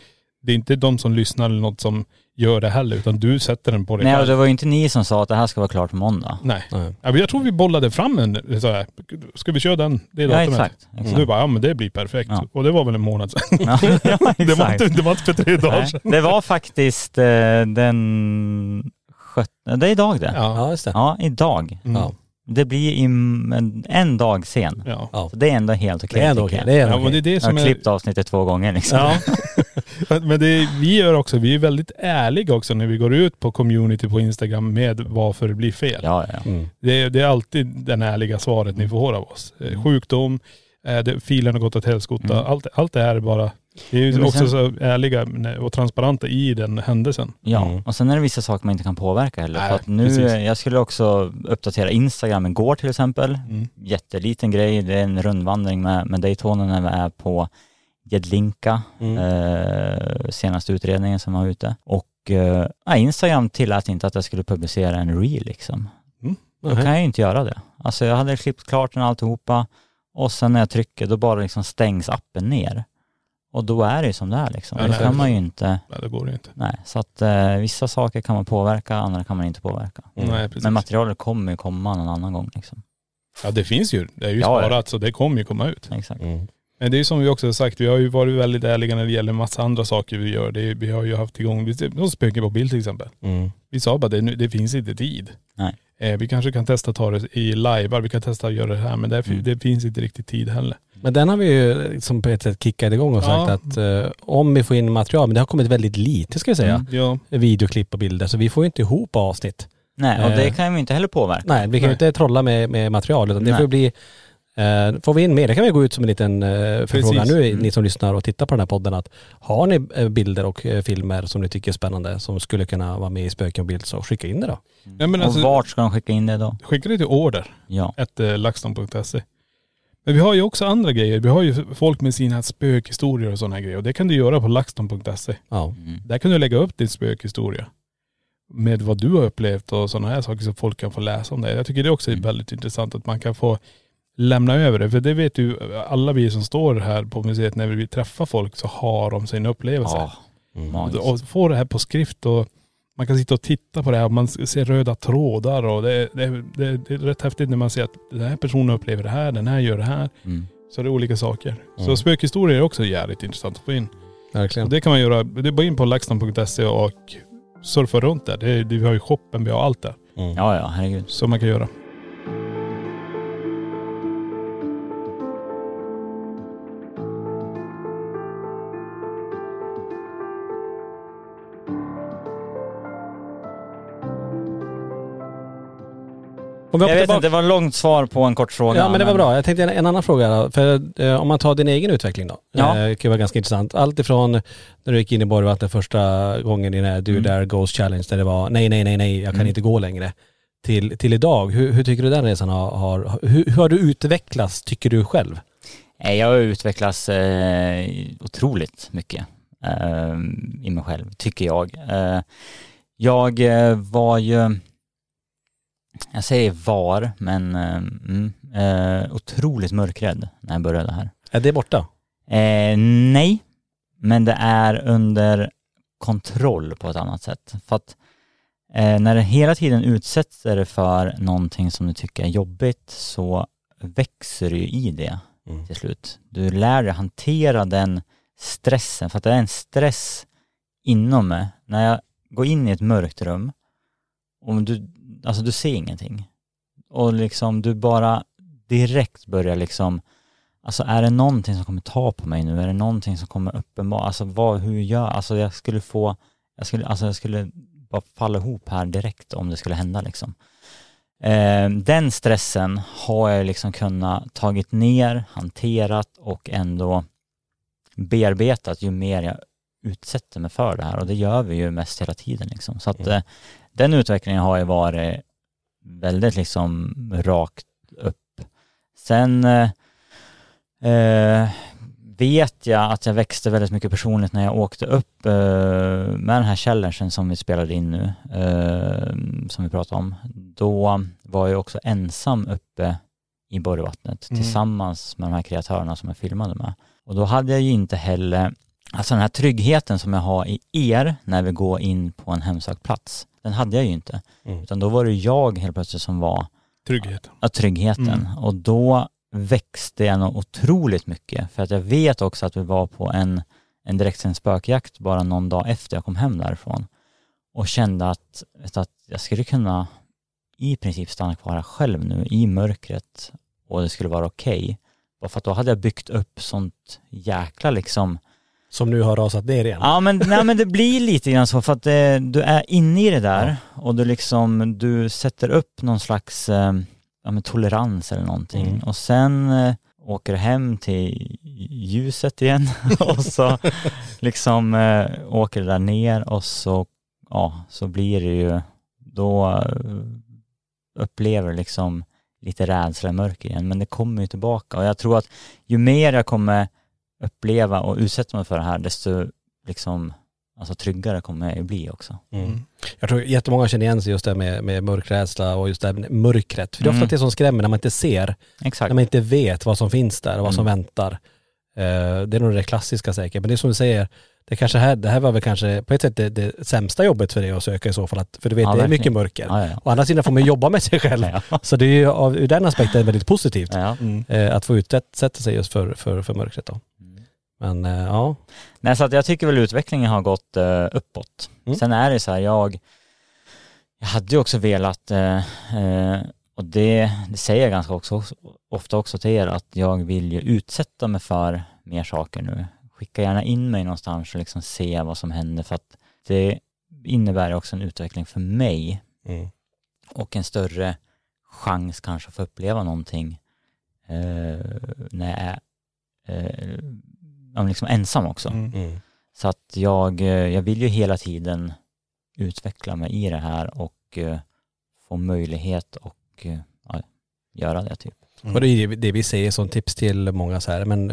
det är inte de som lyssnar eller något som gör det heller utan du sätter den på dig Nej och själv. det var ju inte ni som sa att det här ska vara klart på måndag. Nej. Nej. Ja, men jag tror vi bollade fram en så här, ska vi köra den, det Ja datumet? exakt. Exakt. du bara, ja men det blir perfekt. Ja. Och det var väl en månad sedan. Ja, ja, Det var, exakt. inte, det var inte för tre dagar Nej, sedan. det var faktiskt eh, den sjuttonde, det är idag det. Ja. Ja, just det. idag. Mm. Ja. Det blir i en, en dag sen. Ja. Ja. Så det är ändå helt okej Det är ändå tycker okej. jag. Det är ändå Ja, men det är okej. det Jag som har är... klippt avsnittet två gånger liksom. Ja. Men det vi gör också, vi är väldigt ärliga också när vi går ut på community på Instagram med varför det blir fel. Ja, ja. Mm. Det, är, det är alltid den ärliga svaret ni får av oss. Eh, Sjukdom, eh, det, filen har gått åt helskotta. Mm. Allt, allt det här är bara, vi är ju Ja, men också sen- så ärliga och transparenta i den händelsen. Ja, Mm. och sen är det vissa saker man inte kan påverka heller. Nej, för att nu, precis. jag skulle också uppdatera Instagram igår till exempel. Mm. Jätteliten grej, det är en rundvandring med, med Daytona när vi är på Jedlinka, Mm. eh, senaste utredningen som var ute. Och eh, Instagram tillät inte att jag skulle publicera en reel liksom. Då Nähä. kan jag ju inte göra det. Alltså jag hade klippt klart den alltihopa och sen när jag trycker då bara liksom stängs appen ner. Och då är det ju som det är liksom. Ja, Då det kan det. man ju inte, Nej det går ju inte. nej. Så att eh, vissa saker kan man påverka, andra kan man inte påverka. Mm. Nej. Men materialet kommer ju komma någon annan gång liksom. ja det finns ju, det är ju Ja, ja. sparat så det kommer ju komma ut. Exakt. Mm. Men det är ju som vi också har sagt, vi har ju varit väldigt ärliga när det gäller massa andra saker vi gör. Det är, vi har ju haft igång, vi de spöken på bild till exempel. Mm. Vi sa bara det, det finns inte tid. Nej. Eh, vi kanske kan testa ta det i live, vi kan testa att göra det här men det, Mm. det finns inte riktigt tid heller. Men den har vi ju liksom på ett sätt kickat igång och sagt Ja. att eh, om vi får in material, men det har kommit väldigt lite ska jag säga, Mm. Ja, videoklipp och bilder, så vi får ju inte ihop avsnitt. Nej, och det Eh. kan vi inte heller påverka. Nej, vi kan ju inte trolla med, med material utan det Nej. får bli Får vi in mer, det kan vi gå ut som en liten eh, förfrågan Precis. nu, Mm. ni som lyssnar och tittar på den här podden att har ni eh, bilder och eh, filmer som ni tycker är spännande som skulle kunna vara med i Spöken och bild så skicka in det då. ja men alltså, och vart ska de skicka in det då? skicka det till order, Ja. ett eh, laxton.se. Men vi har ju också andra grejer. Vi har ju folk med sina spökhistorier och sådana grejer och det kan du göra på laxton.se. Ja. Mm. Där kan du lägga upp din spökhistoria. Med vad du har upplevt och sådana här saker så folk kan få läsa om det. Jag tycker det också är Mm. väldigt intressant att man kan få lämna över det. För det vet ju alla vi som står här på museet när vi träffar folk så har de sina upplevelser. Ja, magiskt. Och få det här på skrift och man kan sitta och titta på det här och man ser röda trådar och det, det, det, det är rätt häftigt när man ser att den här personen upplever det här, den här gör det här. Mm. Så det är olika saker. Så Mm. spökhistorier är också jävligt intressant att få in. Verkligen. Och det kan man göra, det är bara in på laxton.se och surfa runt där. Det, det, vi har ju shoppen, vi har allt där. Mm. Ja, ja, herregud. Som man kan göra. Jag vet tillbaka- inte, det var ett långt svar på en kort fråga. Ja men det var bra. Jag tänkte en, en annan fråga. För eh, om man tar din egen utveckling då. Ja. Eh, det kan vara ganska intressant. Allt ifrån när du gick in i Borgvattnet första gången i den här Do Mm. Dare Ghost Challenge där det var nej, nej, nej, nej, jag kan Mm. inte gå längre. Till, till idag. Hur, hur tycker du den resan har, har hur, hur har du utvecklats tycker du själv? Nej, Jag har utvecklats eh, otroligt mycket eh, i mig själv, tycker jag. Eh, jag eh, var ju, jag säger var, men eh, mm, eh, otroligt mörkrädd när jag började här. Är det borta? Eh, nej, men det är under kontroll på ett annat sätt. För att eh, när du hela tiden utsätter dig för någonting som du tycker är jobbigt så växer du ju i det Mm. till slut. Du lär dig hantera den stressen, för att det är en stress inom mig. När jag går in i ett mörkt rum och du, alltså du ser ingenting. Och liksom du bara direkt börjar liksom, alltså är det någonting som kommer ta på mig nu? Är det någonting som kommer uppenbara, alltså vad, hur gör, alltså jag skulle få, jag skulle, alltså jag skulle bara falla ihop här direkt om det skulle hända liksom. Eh, den stressen har jag liksom kunnat tagit ner, hanterat och ändå bearbetat ju mer jag utsätter mig för det här och det gör vi ju mest hela tiden liksom. Så att eh, den utvecklingen har ju varit väldigt liksom rakt upp. Sen eh, eh, vet jag att jag växte väldigt mycket personligt när jag åkte upp eh, med den här challengen som vi spelade in nu, eh, som vi pratade om. Då var jag också ensam uppe i Borgvattnet Mm. tillsammans med de här kreatörerna som jag filmade med. Och då hade jag ju inte heller, alltså den här tryggheten som jag har i er när vi går in på en hemsökt plats, den hade jag ju inte. Mm. Utan då var det jag helt plötsligt som var Trygghet. Ja, tryggheten. Mm. Och då växte jag nog otroligt mycket. För att jag vet också att vi var på en, en direktsänd spökjakt bara någon dag efter jag kom hem därifrån. Och kände att, att jag skulle kunna i princip stanna kvar här själv nu i mörkret och det skulle vara okej. Bara för att då hade jag byggt upp sånt jäkla liksom Som nu har rasat ner igen. Ja men, nej, men det blir lite grann så för att eh, du är inne i det där och du liksom, du sätter upp någon slags eh, ja, men tolerans eller någonting Mm. och sen eh, åker du hem till ljuset igen och så liksom eh, åker det där ner och så, ja, så blir det ju, då eh, upplever du liksom lite rädsla i mörker igen men det kommer ju tillbaka och jag tror att ju mer jag kommer uppleva och utsätta mig för det här desto liksom alltså tryggare kommer jag ju bli också. Mm. Jag tror jättemånga känner igen sig just det med, med mörkrädsla och just det här mörkret. För det är ofta Mm. det som skrämmer när man inte ser, Exakt. när man inte vet vad som finns där och vad som Mm. väntar. Eh, det är nog det klassiska säkert. Men det är som du säger, det, kanske här, det här var väl kanske på ett sätt det, det sämsta jobbet för dig att söka i så fall. Att, för du vet, Ja, det är mycket verkligen. mörker. Ja, ja. Å andra sidan får man jobba med sig själv. Ja. Så det är ju av, ur den aspekten väldigt positivt. Ja. Eh, att få utsätta sig just för, för, för mörkret då. Men eh, ja. Nej, så att jag tycker väl utvecklingen har gått eh, uppåt. Mm. Sen är det så här, jag, jag hade ju också velat, eh, eh, och det, det säger jag ganska också, ofta också till er, att jag vill ju utsätta mig för mer saker nu. Skicka gärna in mig någonstans och liksom se vad som händer för att det innebär också en utveckling för mig Mm. och en större chans kanske att få uppleva någonting eh, när jag är liksom ensam också. Mm. Så att jag, eh, jag vill ju hela tiden utveckla mig i det här och eh, få möjlighet och eh, ja, göra det typ. Och det är det- vi säger som tips till många så här, men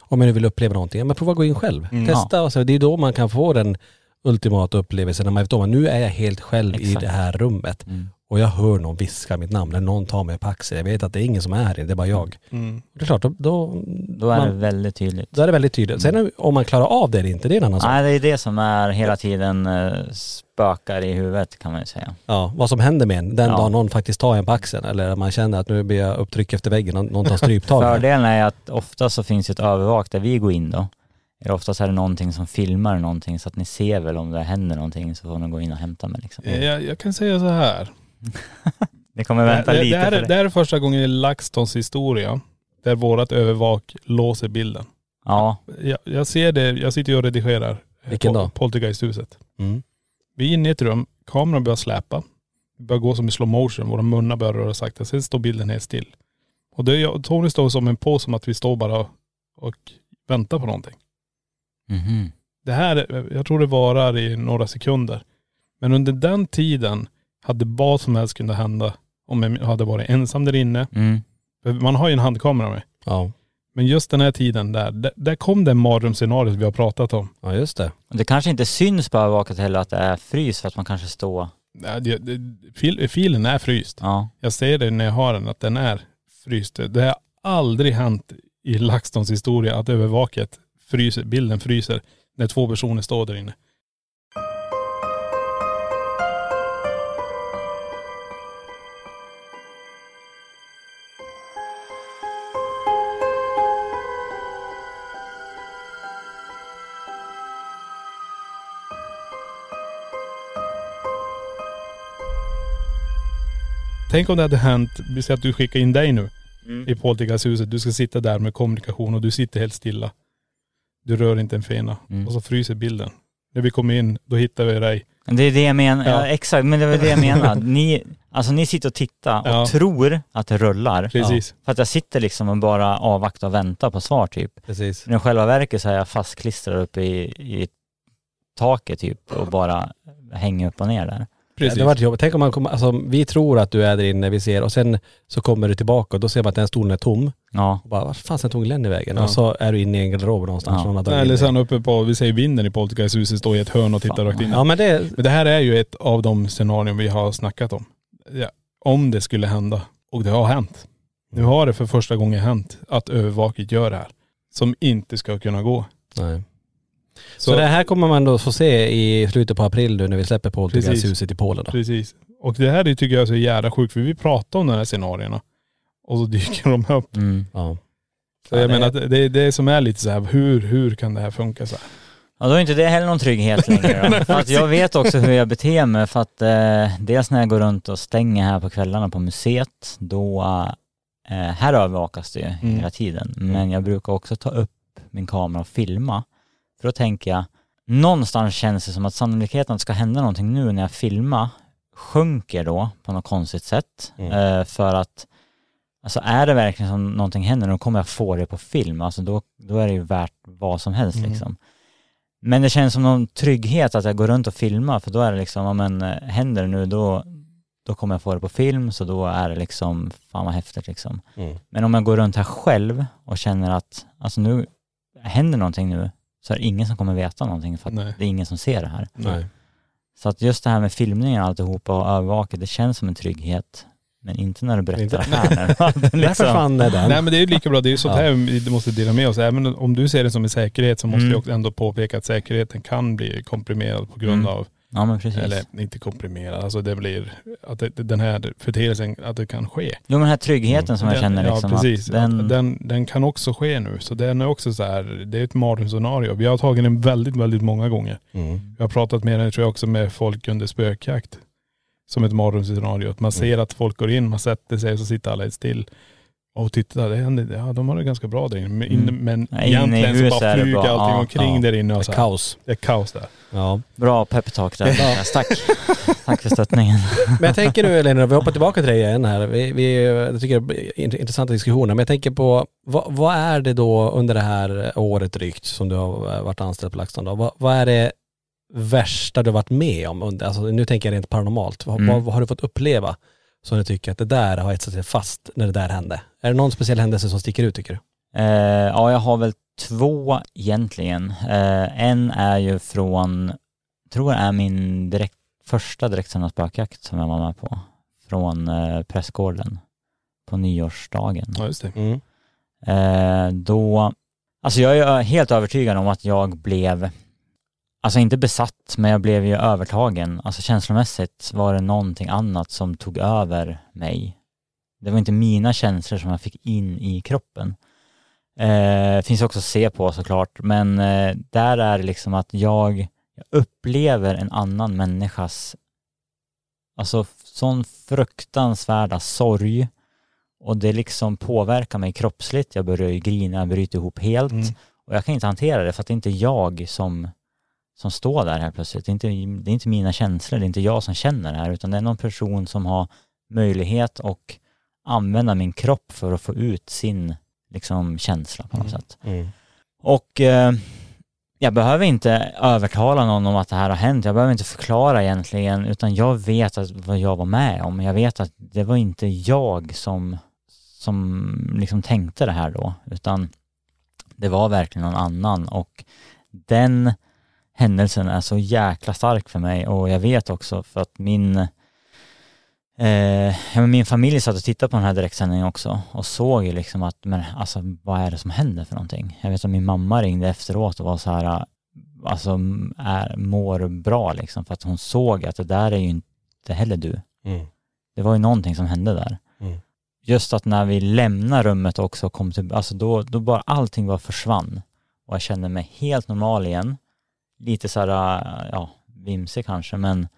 om man nu vill uppleva någonting, men prova att gå in själv. Mm. Testa och så, det är då man kan få den ultimata upplevelsen när man vet om att nu är jag helt själv i Exakt. det här rummet Mm. och jag hör någon viska mitt namn eller någon tar mig på axeln. Jag vet att det är ingen som är här det är bara jag. Mm. Det är klart, då, då, Då är man, det väldigt tydligt. då är det väldigt tydligt. Sen om man klarar av det eller inte, det är en annan sak. Nej, det är det som är hela tiden eh, spökar i huvudet kan man ju säga. Ja, vad som händer med en den Ja. dagen någon faktiskt tar en på axeln eller man känner att nu blir jag upptryckt efter väggen, någon, någon tar stryptag. Fördelen är att ofta så finns ett övervak där vi går in då. Eller oftast är det någonting som filmar någonting så att ni ser väl om det händer någonting så får ni gå in och hämta mig liksom. Jag, jag kan säga så här. Ni kommer vänta det, lite det, här, för är- det. det här är första gången i LaxTons historia där vårat övervak låser bilden. Ja, Jag, jag ser det, jag sitter ju och redigerar Vilken på- då? Poltergeisthuset. Mm. Vi är inne i ett rum, kameran börjar släpa. Det börjar gå som i slow motion, våra munnar börjar röra sakta. Sen står bilden helt still. Och det, är jag- Tony står som en på som att vi står bara och väntar på någonting. Mhm. Det här, jag tror det varar i några sekunder. Men under den tiden hade vad som helst kunnat hända om jag hade varit ensam där inne. Mm. Man har ju en handkamera med. Ja. Men just den här tiden där, där, där kom det mardrömsscenariot vi har pratat om. ja, just det. Det kanske inte syns på övervaket heller att det är frys för att man kanske står, Nej, Det, det, fil, filen är fryst. ja. Jag ser det när jag har den, att den är fryst. Det har aldrig hänt i LaxTons historia att övervaket fryser, bilden fryser när två personer står där inne. Tänk om det hade hänt, vi säger att du skickar in dig nu Mm. i Poltergeisthuset. Du ska sitta där med kommunikation och du sitter helt stilla. Du rör inte en fena. Mm. Och så fryser bilden. När vi kommer in, då hittar vi dig. Det är det jag menar, ja. Ja. exakt, men det var det jag menar. Ni, alltså ni sitter och tittar och Ja. tror att det rullar. Precis. För att jag sitter liksom och bara avvaktar och väntar på svar typ. Precis. Men i själva verket så är jag fastklistrad uppe i, i taket typ och bara hänger upp och ner där. Precis. Det var jobbigt. Tänk om man kommer, alltså vi tror att du är där inne, vi ser och sen så kommer du tillbaka och då ser man att den stolen är tom. Ja, Och bara, vad fan tog Glenn i vägen? Ja. Och så är du inne i en garderob någonstans. Ja. Dragit Eller sen uppe på, vi säger vinden i Poltergeisthuset, står i ett hörn och tittar rakt in. Ja men det, Men det här är ju ett av de scenarion vi har snackat om. Ja, om det skulle hända. Och det har hänt. Nu har det för första gången hänt att övervaket gör det här. Som inte ska kunna gå. nej. Så, Så, det här kommer man då få se i slutet på april nu när vi släpper Poltergeisthuset i Polen då. Precis. Och det här är- tycker jag är så jävla sjukt för vi pratar om de här scenarierna. Och så dyker de upp. mm. Ja. Så Ja, jag det- menar att det är det som är lite så här, hur, hur kan det här funka så här? Ja, då är inte det heller någon trygghet längre då. för att jag vet också hur jag beter mig för att eh, dels när jag går runt och stänger här på kvällarna på museet, då, eh, här övervakas det ju Mm. hela tiden. Men jag brukar också ta upp min kamera och filma. För då tänker jag, någonstans känns det som att sannolikheten att det ska hända någonting nu när jag filmar sjunker då på något konstigt sätt. Mm. Eh, för att Alltså är det verkligen som någonting händer, då kommer jag få det på film. Alltså då, då är det ju värt vad som helst Mm. liksom. Men det känns som någon trygghet att jag går runt och filmar, för då är det liksom, ja men eh, händer det nu då, då kommer jag få det på film, så då är det liksom, fan vad häftigt liksom. Mm. Men om jag går runt här själv och känner att, alltså nu händer någonting nu, så är det ingen som kommer veta någonting för att Nej. det är ingen som ser det här. Nej. Så att just det här med filmningen och alltihopa och övervaka, det känns som en trygghet. Men inte när du berättar Inte- det här. Där liksom. försvann den. Nej men det är ju lika bra, det är ju sånt här vi måste dela med oss. Även om du ser det som en säkerhet så måste Mm. jag också ändå påpeka att säkerheten kan bli komprimerad på grund Mm. av, Ja men precis. eller inte komprimerad, alltså det blir, att det, den här förteelsen, att det kan ske. Jo men den här tryggheten som jag Den- känner liksom Ja precis, att den, den... Den, den kan också ske nu. Så den är också så här, det är ett mardrömsscenario. Vi har tagit den väldigt, väldigt många gånger. Mm. Jag har pratat med den tror jag också med folk under spökjakt. Som ett mardrömsscenario. Att man Mm. ser att folk går in, man sätter sig och så sitter alla still. Och titta, det händer, ja de har det ganska bra där inne. Men, Mm. men Ja, i egentligen så bara flyger bra. allting Ja, omkring ja. där inne. Och Det är kaos. Det är kaos där. Ja. bra peptalk där. Niklas. Tack. Tack för stöttningen. Men jag tänker nu Elina, vi hoppar tillbaka till dig igen här. Vi, vi, jag tycker det är int- intressanta diskussioner. Men jag tänker på, vad, vad är det då under det här året drygt som du har eh, varit anställd på LaxTon då? Vad, vad är det värsta du har varit med om? Under, alltså, nu tänker jag rent paranormalt. Mm. vad, vad har du fått uppleva som du tycker att det där har etsat sig fast när det där hände? Är det någon speciell händelse som sticker ut tycker du? Eh, ja, jag har väl två egentligen. Eh, en är ju från, tror jag är min direkt, första direktsända spökjakt som jag var med på. Från eh, pressgården på nyårsdagen. Ja just det. Mm. Eh, då, alltså jag är helt övertygad om att jag blev, alltså inte besatt, men jag blev ju övertagen. Alltså känslomässigt var det någonting annat som tog över mig. Det var inte mina känslor som jag fick in i kroppen. Eh, finns också att se på såklart, men eh, där är det liksom att jag, jag upplever en annan människas, alltså sån fruktansvärda sorg och det liksom påverkar mig kroppsligt. Jag börjar ju grina, jag bryter ihop helt Mm. och jag kan inte hantera det för att det är inte jag som, som står där här plötsligt. Det är, inte, det är inte mina känslor, det är inte jag som känner det här utan det är någon person som har möjlighet och använda min kropp för att få ut sin liksom känsla på något Mm. sätt. Mm. Och eh, jag behöver inte övertala någon om att det här har hänt. Jag behöver inte förklara egentligen, utan jag vet att, vad jag var med om. Jag vet att det var inte jag som, som liksom tänkte det här då, utan det var verkligen någon annan och den händelsen är så jäkla stark för mig och jag vet också för att min Eh, min familj satt och tittade på den här direktsändningen också och såg ju liksom att, men alltså vad är det som händer för någonting? Jag vet att min mamma ringde efteråt och var så här, alltså är, mår bra liksom för att hon såg att det där är ju inte heller du. Mm. Det var ju någonting som hände där. Mm. Just att när vi lämnar rummet också kom till, alltså då, då bara allting bara försvann och jag kände mig helt normal igen. Lite så här, ja, vimsig kanske men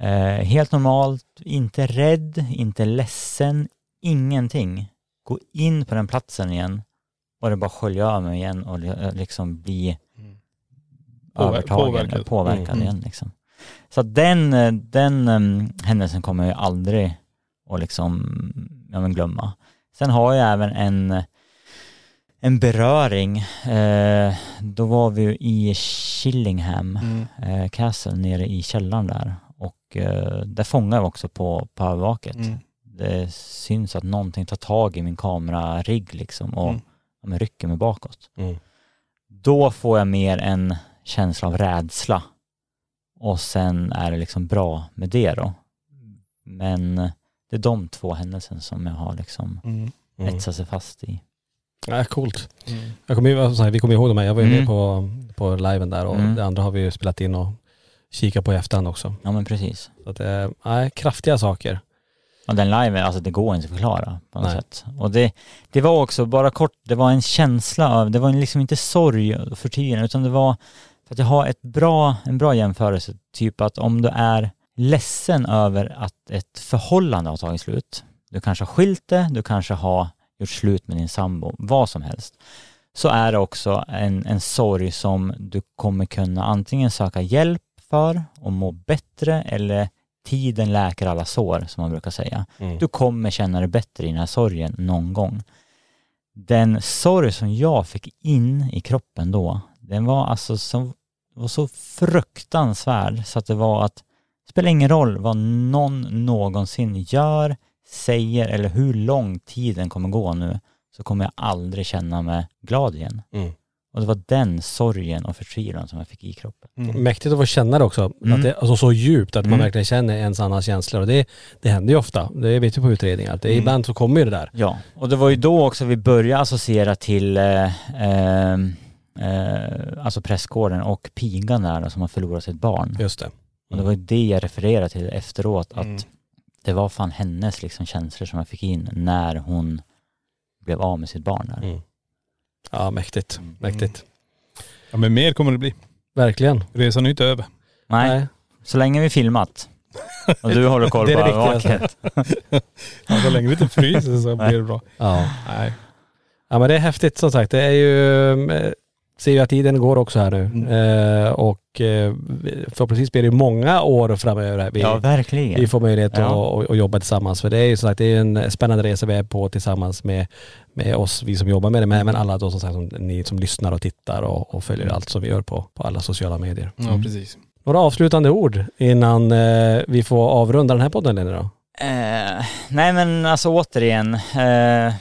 Eh, helt normalt, inte rädd, inte ledsen, ingenting. Gå in på den platsen igen och det bara skölja över mig igen och li- liksom bli Mm. Övertagen, påverkad. påverkad, Mm. igen liksom. Så den, eh, den um, händelsen kommer jag aldrig att liksom, ja glömma. Sen har jag även en, en beröring, eh, då var vi ju i Chillingham Mm. eh, Castle nere i källaren där och eh, där fångar vi också på, på övervaket. Mm. Det syns att någonting tar tag i min kamerarigg liksom och Mm. ja, rycker mig bakåt. Mm. Då får jag mer en känsla av rädsla och sen är det liksom bra med det då. Men det är de två händelserna som jag har liksom Mm. Mm. etsat sig fast i. Ja, coolt. Mm. Jag kommer, sagt, vi kommer ihåg de här, jag var ju med Mm. på, på liven där och Mm. det andra har vi ju spelat in och kikat på i efterhand också. Ja men precis. Så att, eh, nej, kraftiga saker. Och den liven, alltså det går inte att förklara på något Nej. sätt. Och det, det var också, bara kort, det var en känsla av, det var liksom inte sorg och förtigande utan det var, För att jag har ett bra, en bra jämförelse, typ att om du är ledsen över att ett förhållande har tagit slut, du kanske har skilt det, du kanske har gjort slut med din sambo, vad som helst, så är det också en, en sorg som du kommer kunna antingen söka hjälp för och må bättre eller tiden läker alla sår som man brukar säga. Mm. Du kommer känna dig bättre i den här sorgen någon gång. Den sorg som jag fick in i kroppen då, den var alltså så, var så fruktansvärd så att det var att det spelar ingen roll vad någon någonsin gör, säger eller hur lång tiden kommer gå nu så kommer jag aldrig känna mig glad igen. Mm. Och det var den sorgen och förtvivlan som jag fick i kroppen. Mäktigt att få känna det också. Mm. Att det, alltså så djupt att man Mm. verkligen känner ens annans känslor. Och det, det händer ju ofta. Det vet vi på utredningar. Att det, Mm. Ibland så kommer ju det där. Ja, och det var ju då också vi började associera till eh, eh, eh, alltså prästgården och pigan där som har förlorat sitt barn. Just det. Och det var ju det jag refererade till efteråt, att Mm. Det var fan hennes liksom känslor som jag fick in när hon blev av med sitt barn där. Mm. Ja, mäktigt. Mm. Mäktigt. Ja men mer kommer det bli. Verkligen. Resan är inte över. Nej, så länge vi filmat och du håller koll Det är på vaket. Ja, så länge det inte fryser så blir det bra. Ja. Nej. ja, men det är häftigt som sagt. Det är ju, eh, ser ju att tiden går också här nu. Mm. Eh, och eh, förhoppningsvis blir det många år framöver. Vi, Ja, verkligen. vi får möjlighet Ja. att, att, att jobba tillsammans. För det är ju som sagt, det är en spännande resa vi är på tillsammans med, med oss, vi som jobbar med det, men även alla då som, sagt, som ni som lyssnar och tittar och, och följer allt som vi gör på, på alla sociala medier. Ja Mm. precis. Några avslutande ord innan eh, vi får avrunda den här podden Lenny då? Eh, nej men alltså återigen, eh,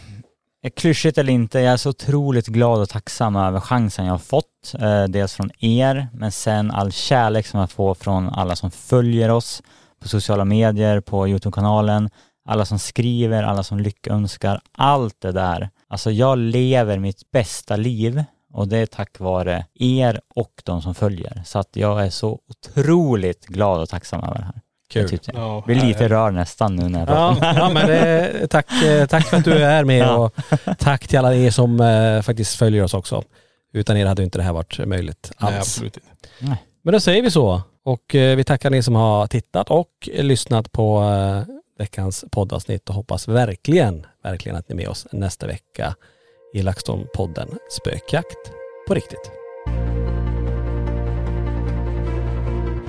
klyschigt eller inte, jag är så otroligt glad och tacksam över chansen jag har fått. Eh, dels från er, men sen all kärlek som jag får från alla som följer oss på sociala medier, på Youtube-kanalen, alla som skriver, alla som lyckönskar, allt det där. Alltså jag lever mitt bästa liv och det är tack vare er och de som följer. Så att jag är så otroligt glad och tacksam över det här. Tyckte jag. Ja, blir lite rörd nästan nu när jag Ja, ja men det, tack, eh, tack för att du är med Ja. och tack till alla er som eh, faktiskt följer oss också. Utan er hade inte det här varit möjligt alls. Nej absolut inte. Men då säger vi så. Och eh, vi tackar er som har tittat och lyssnat på eh, veckans poddavsnitt och hoppas verkligen, verkligen att ni är med oss nästa vecka i LaxTon-podden Spökjakt på riktigt.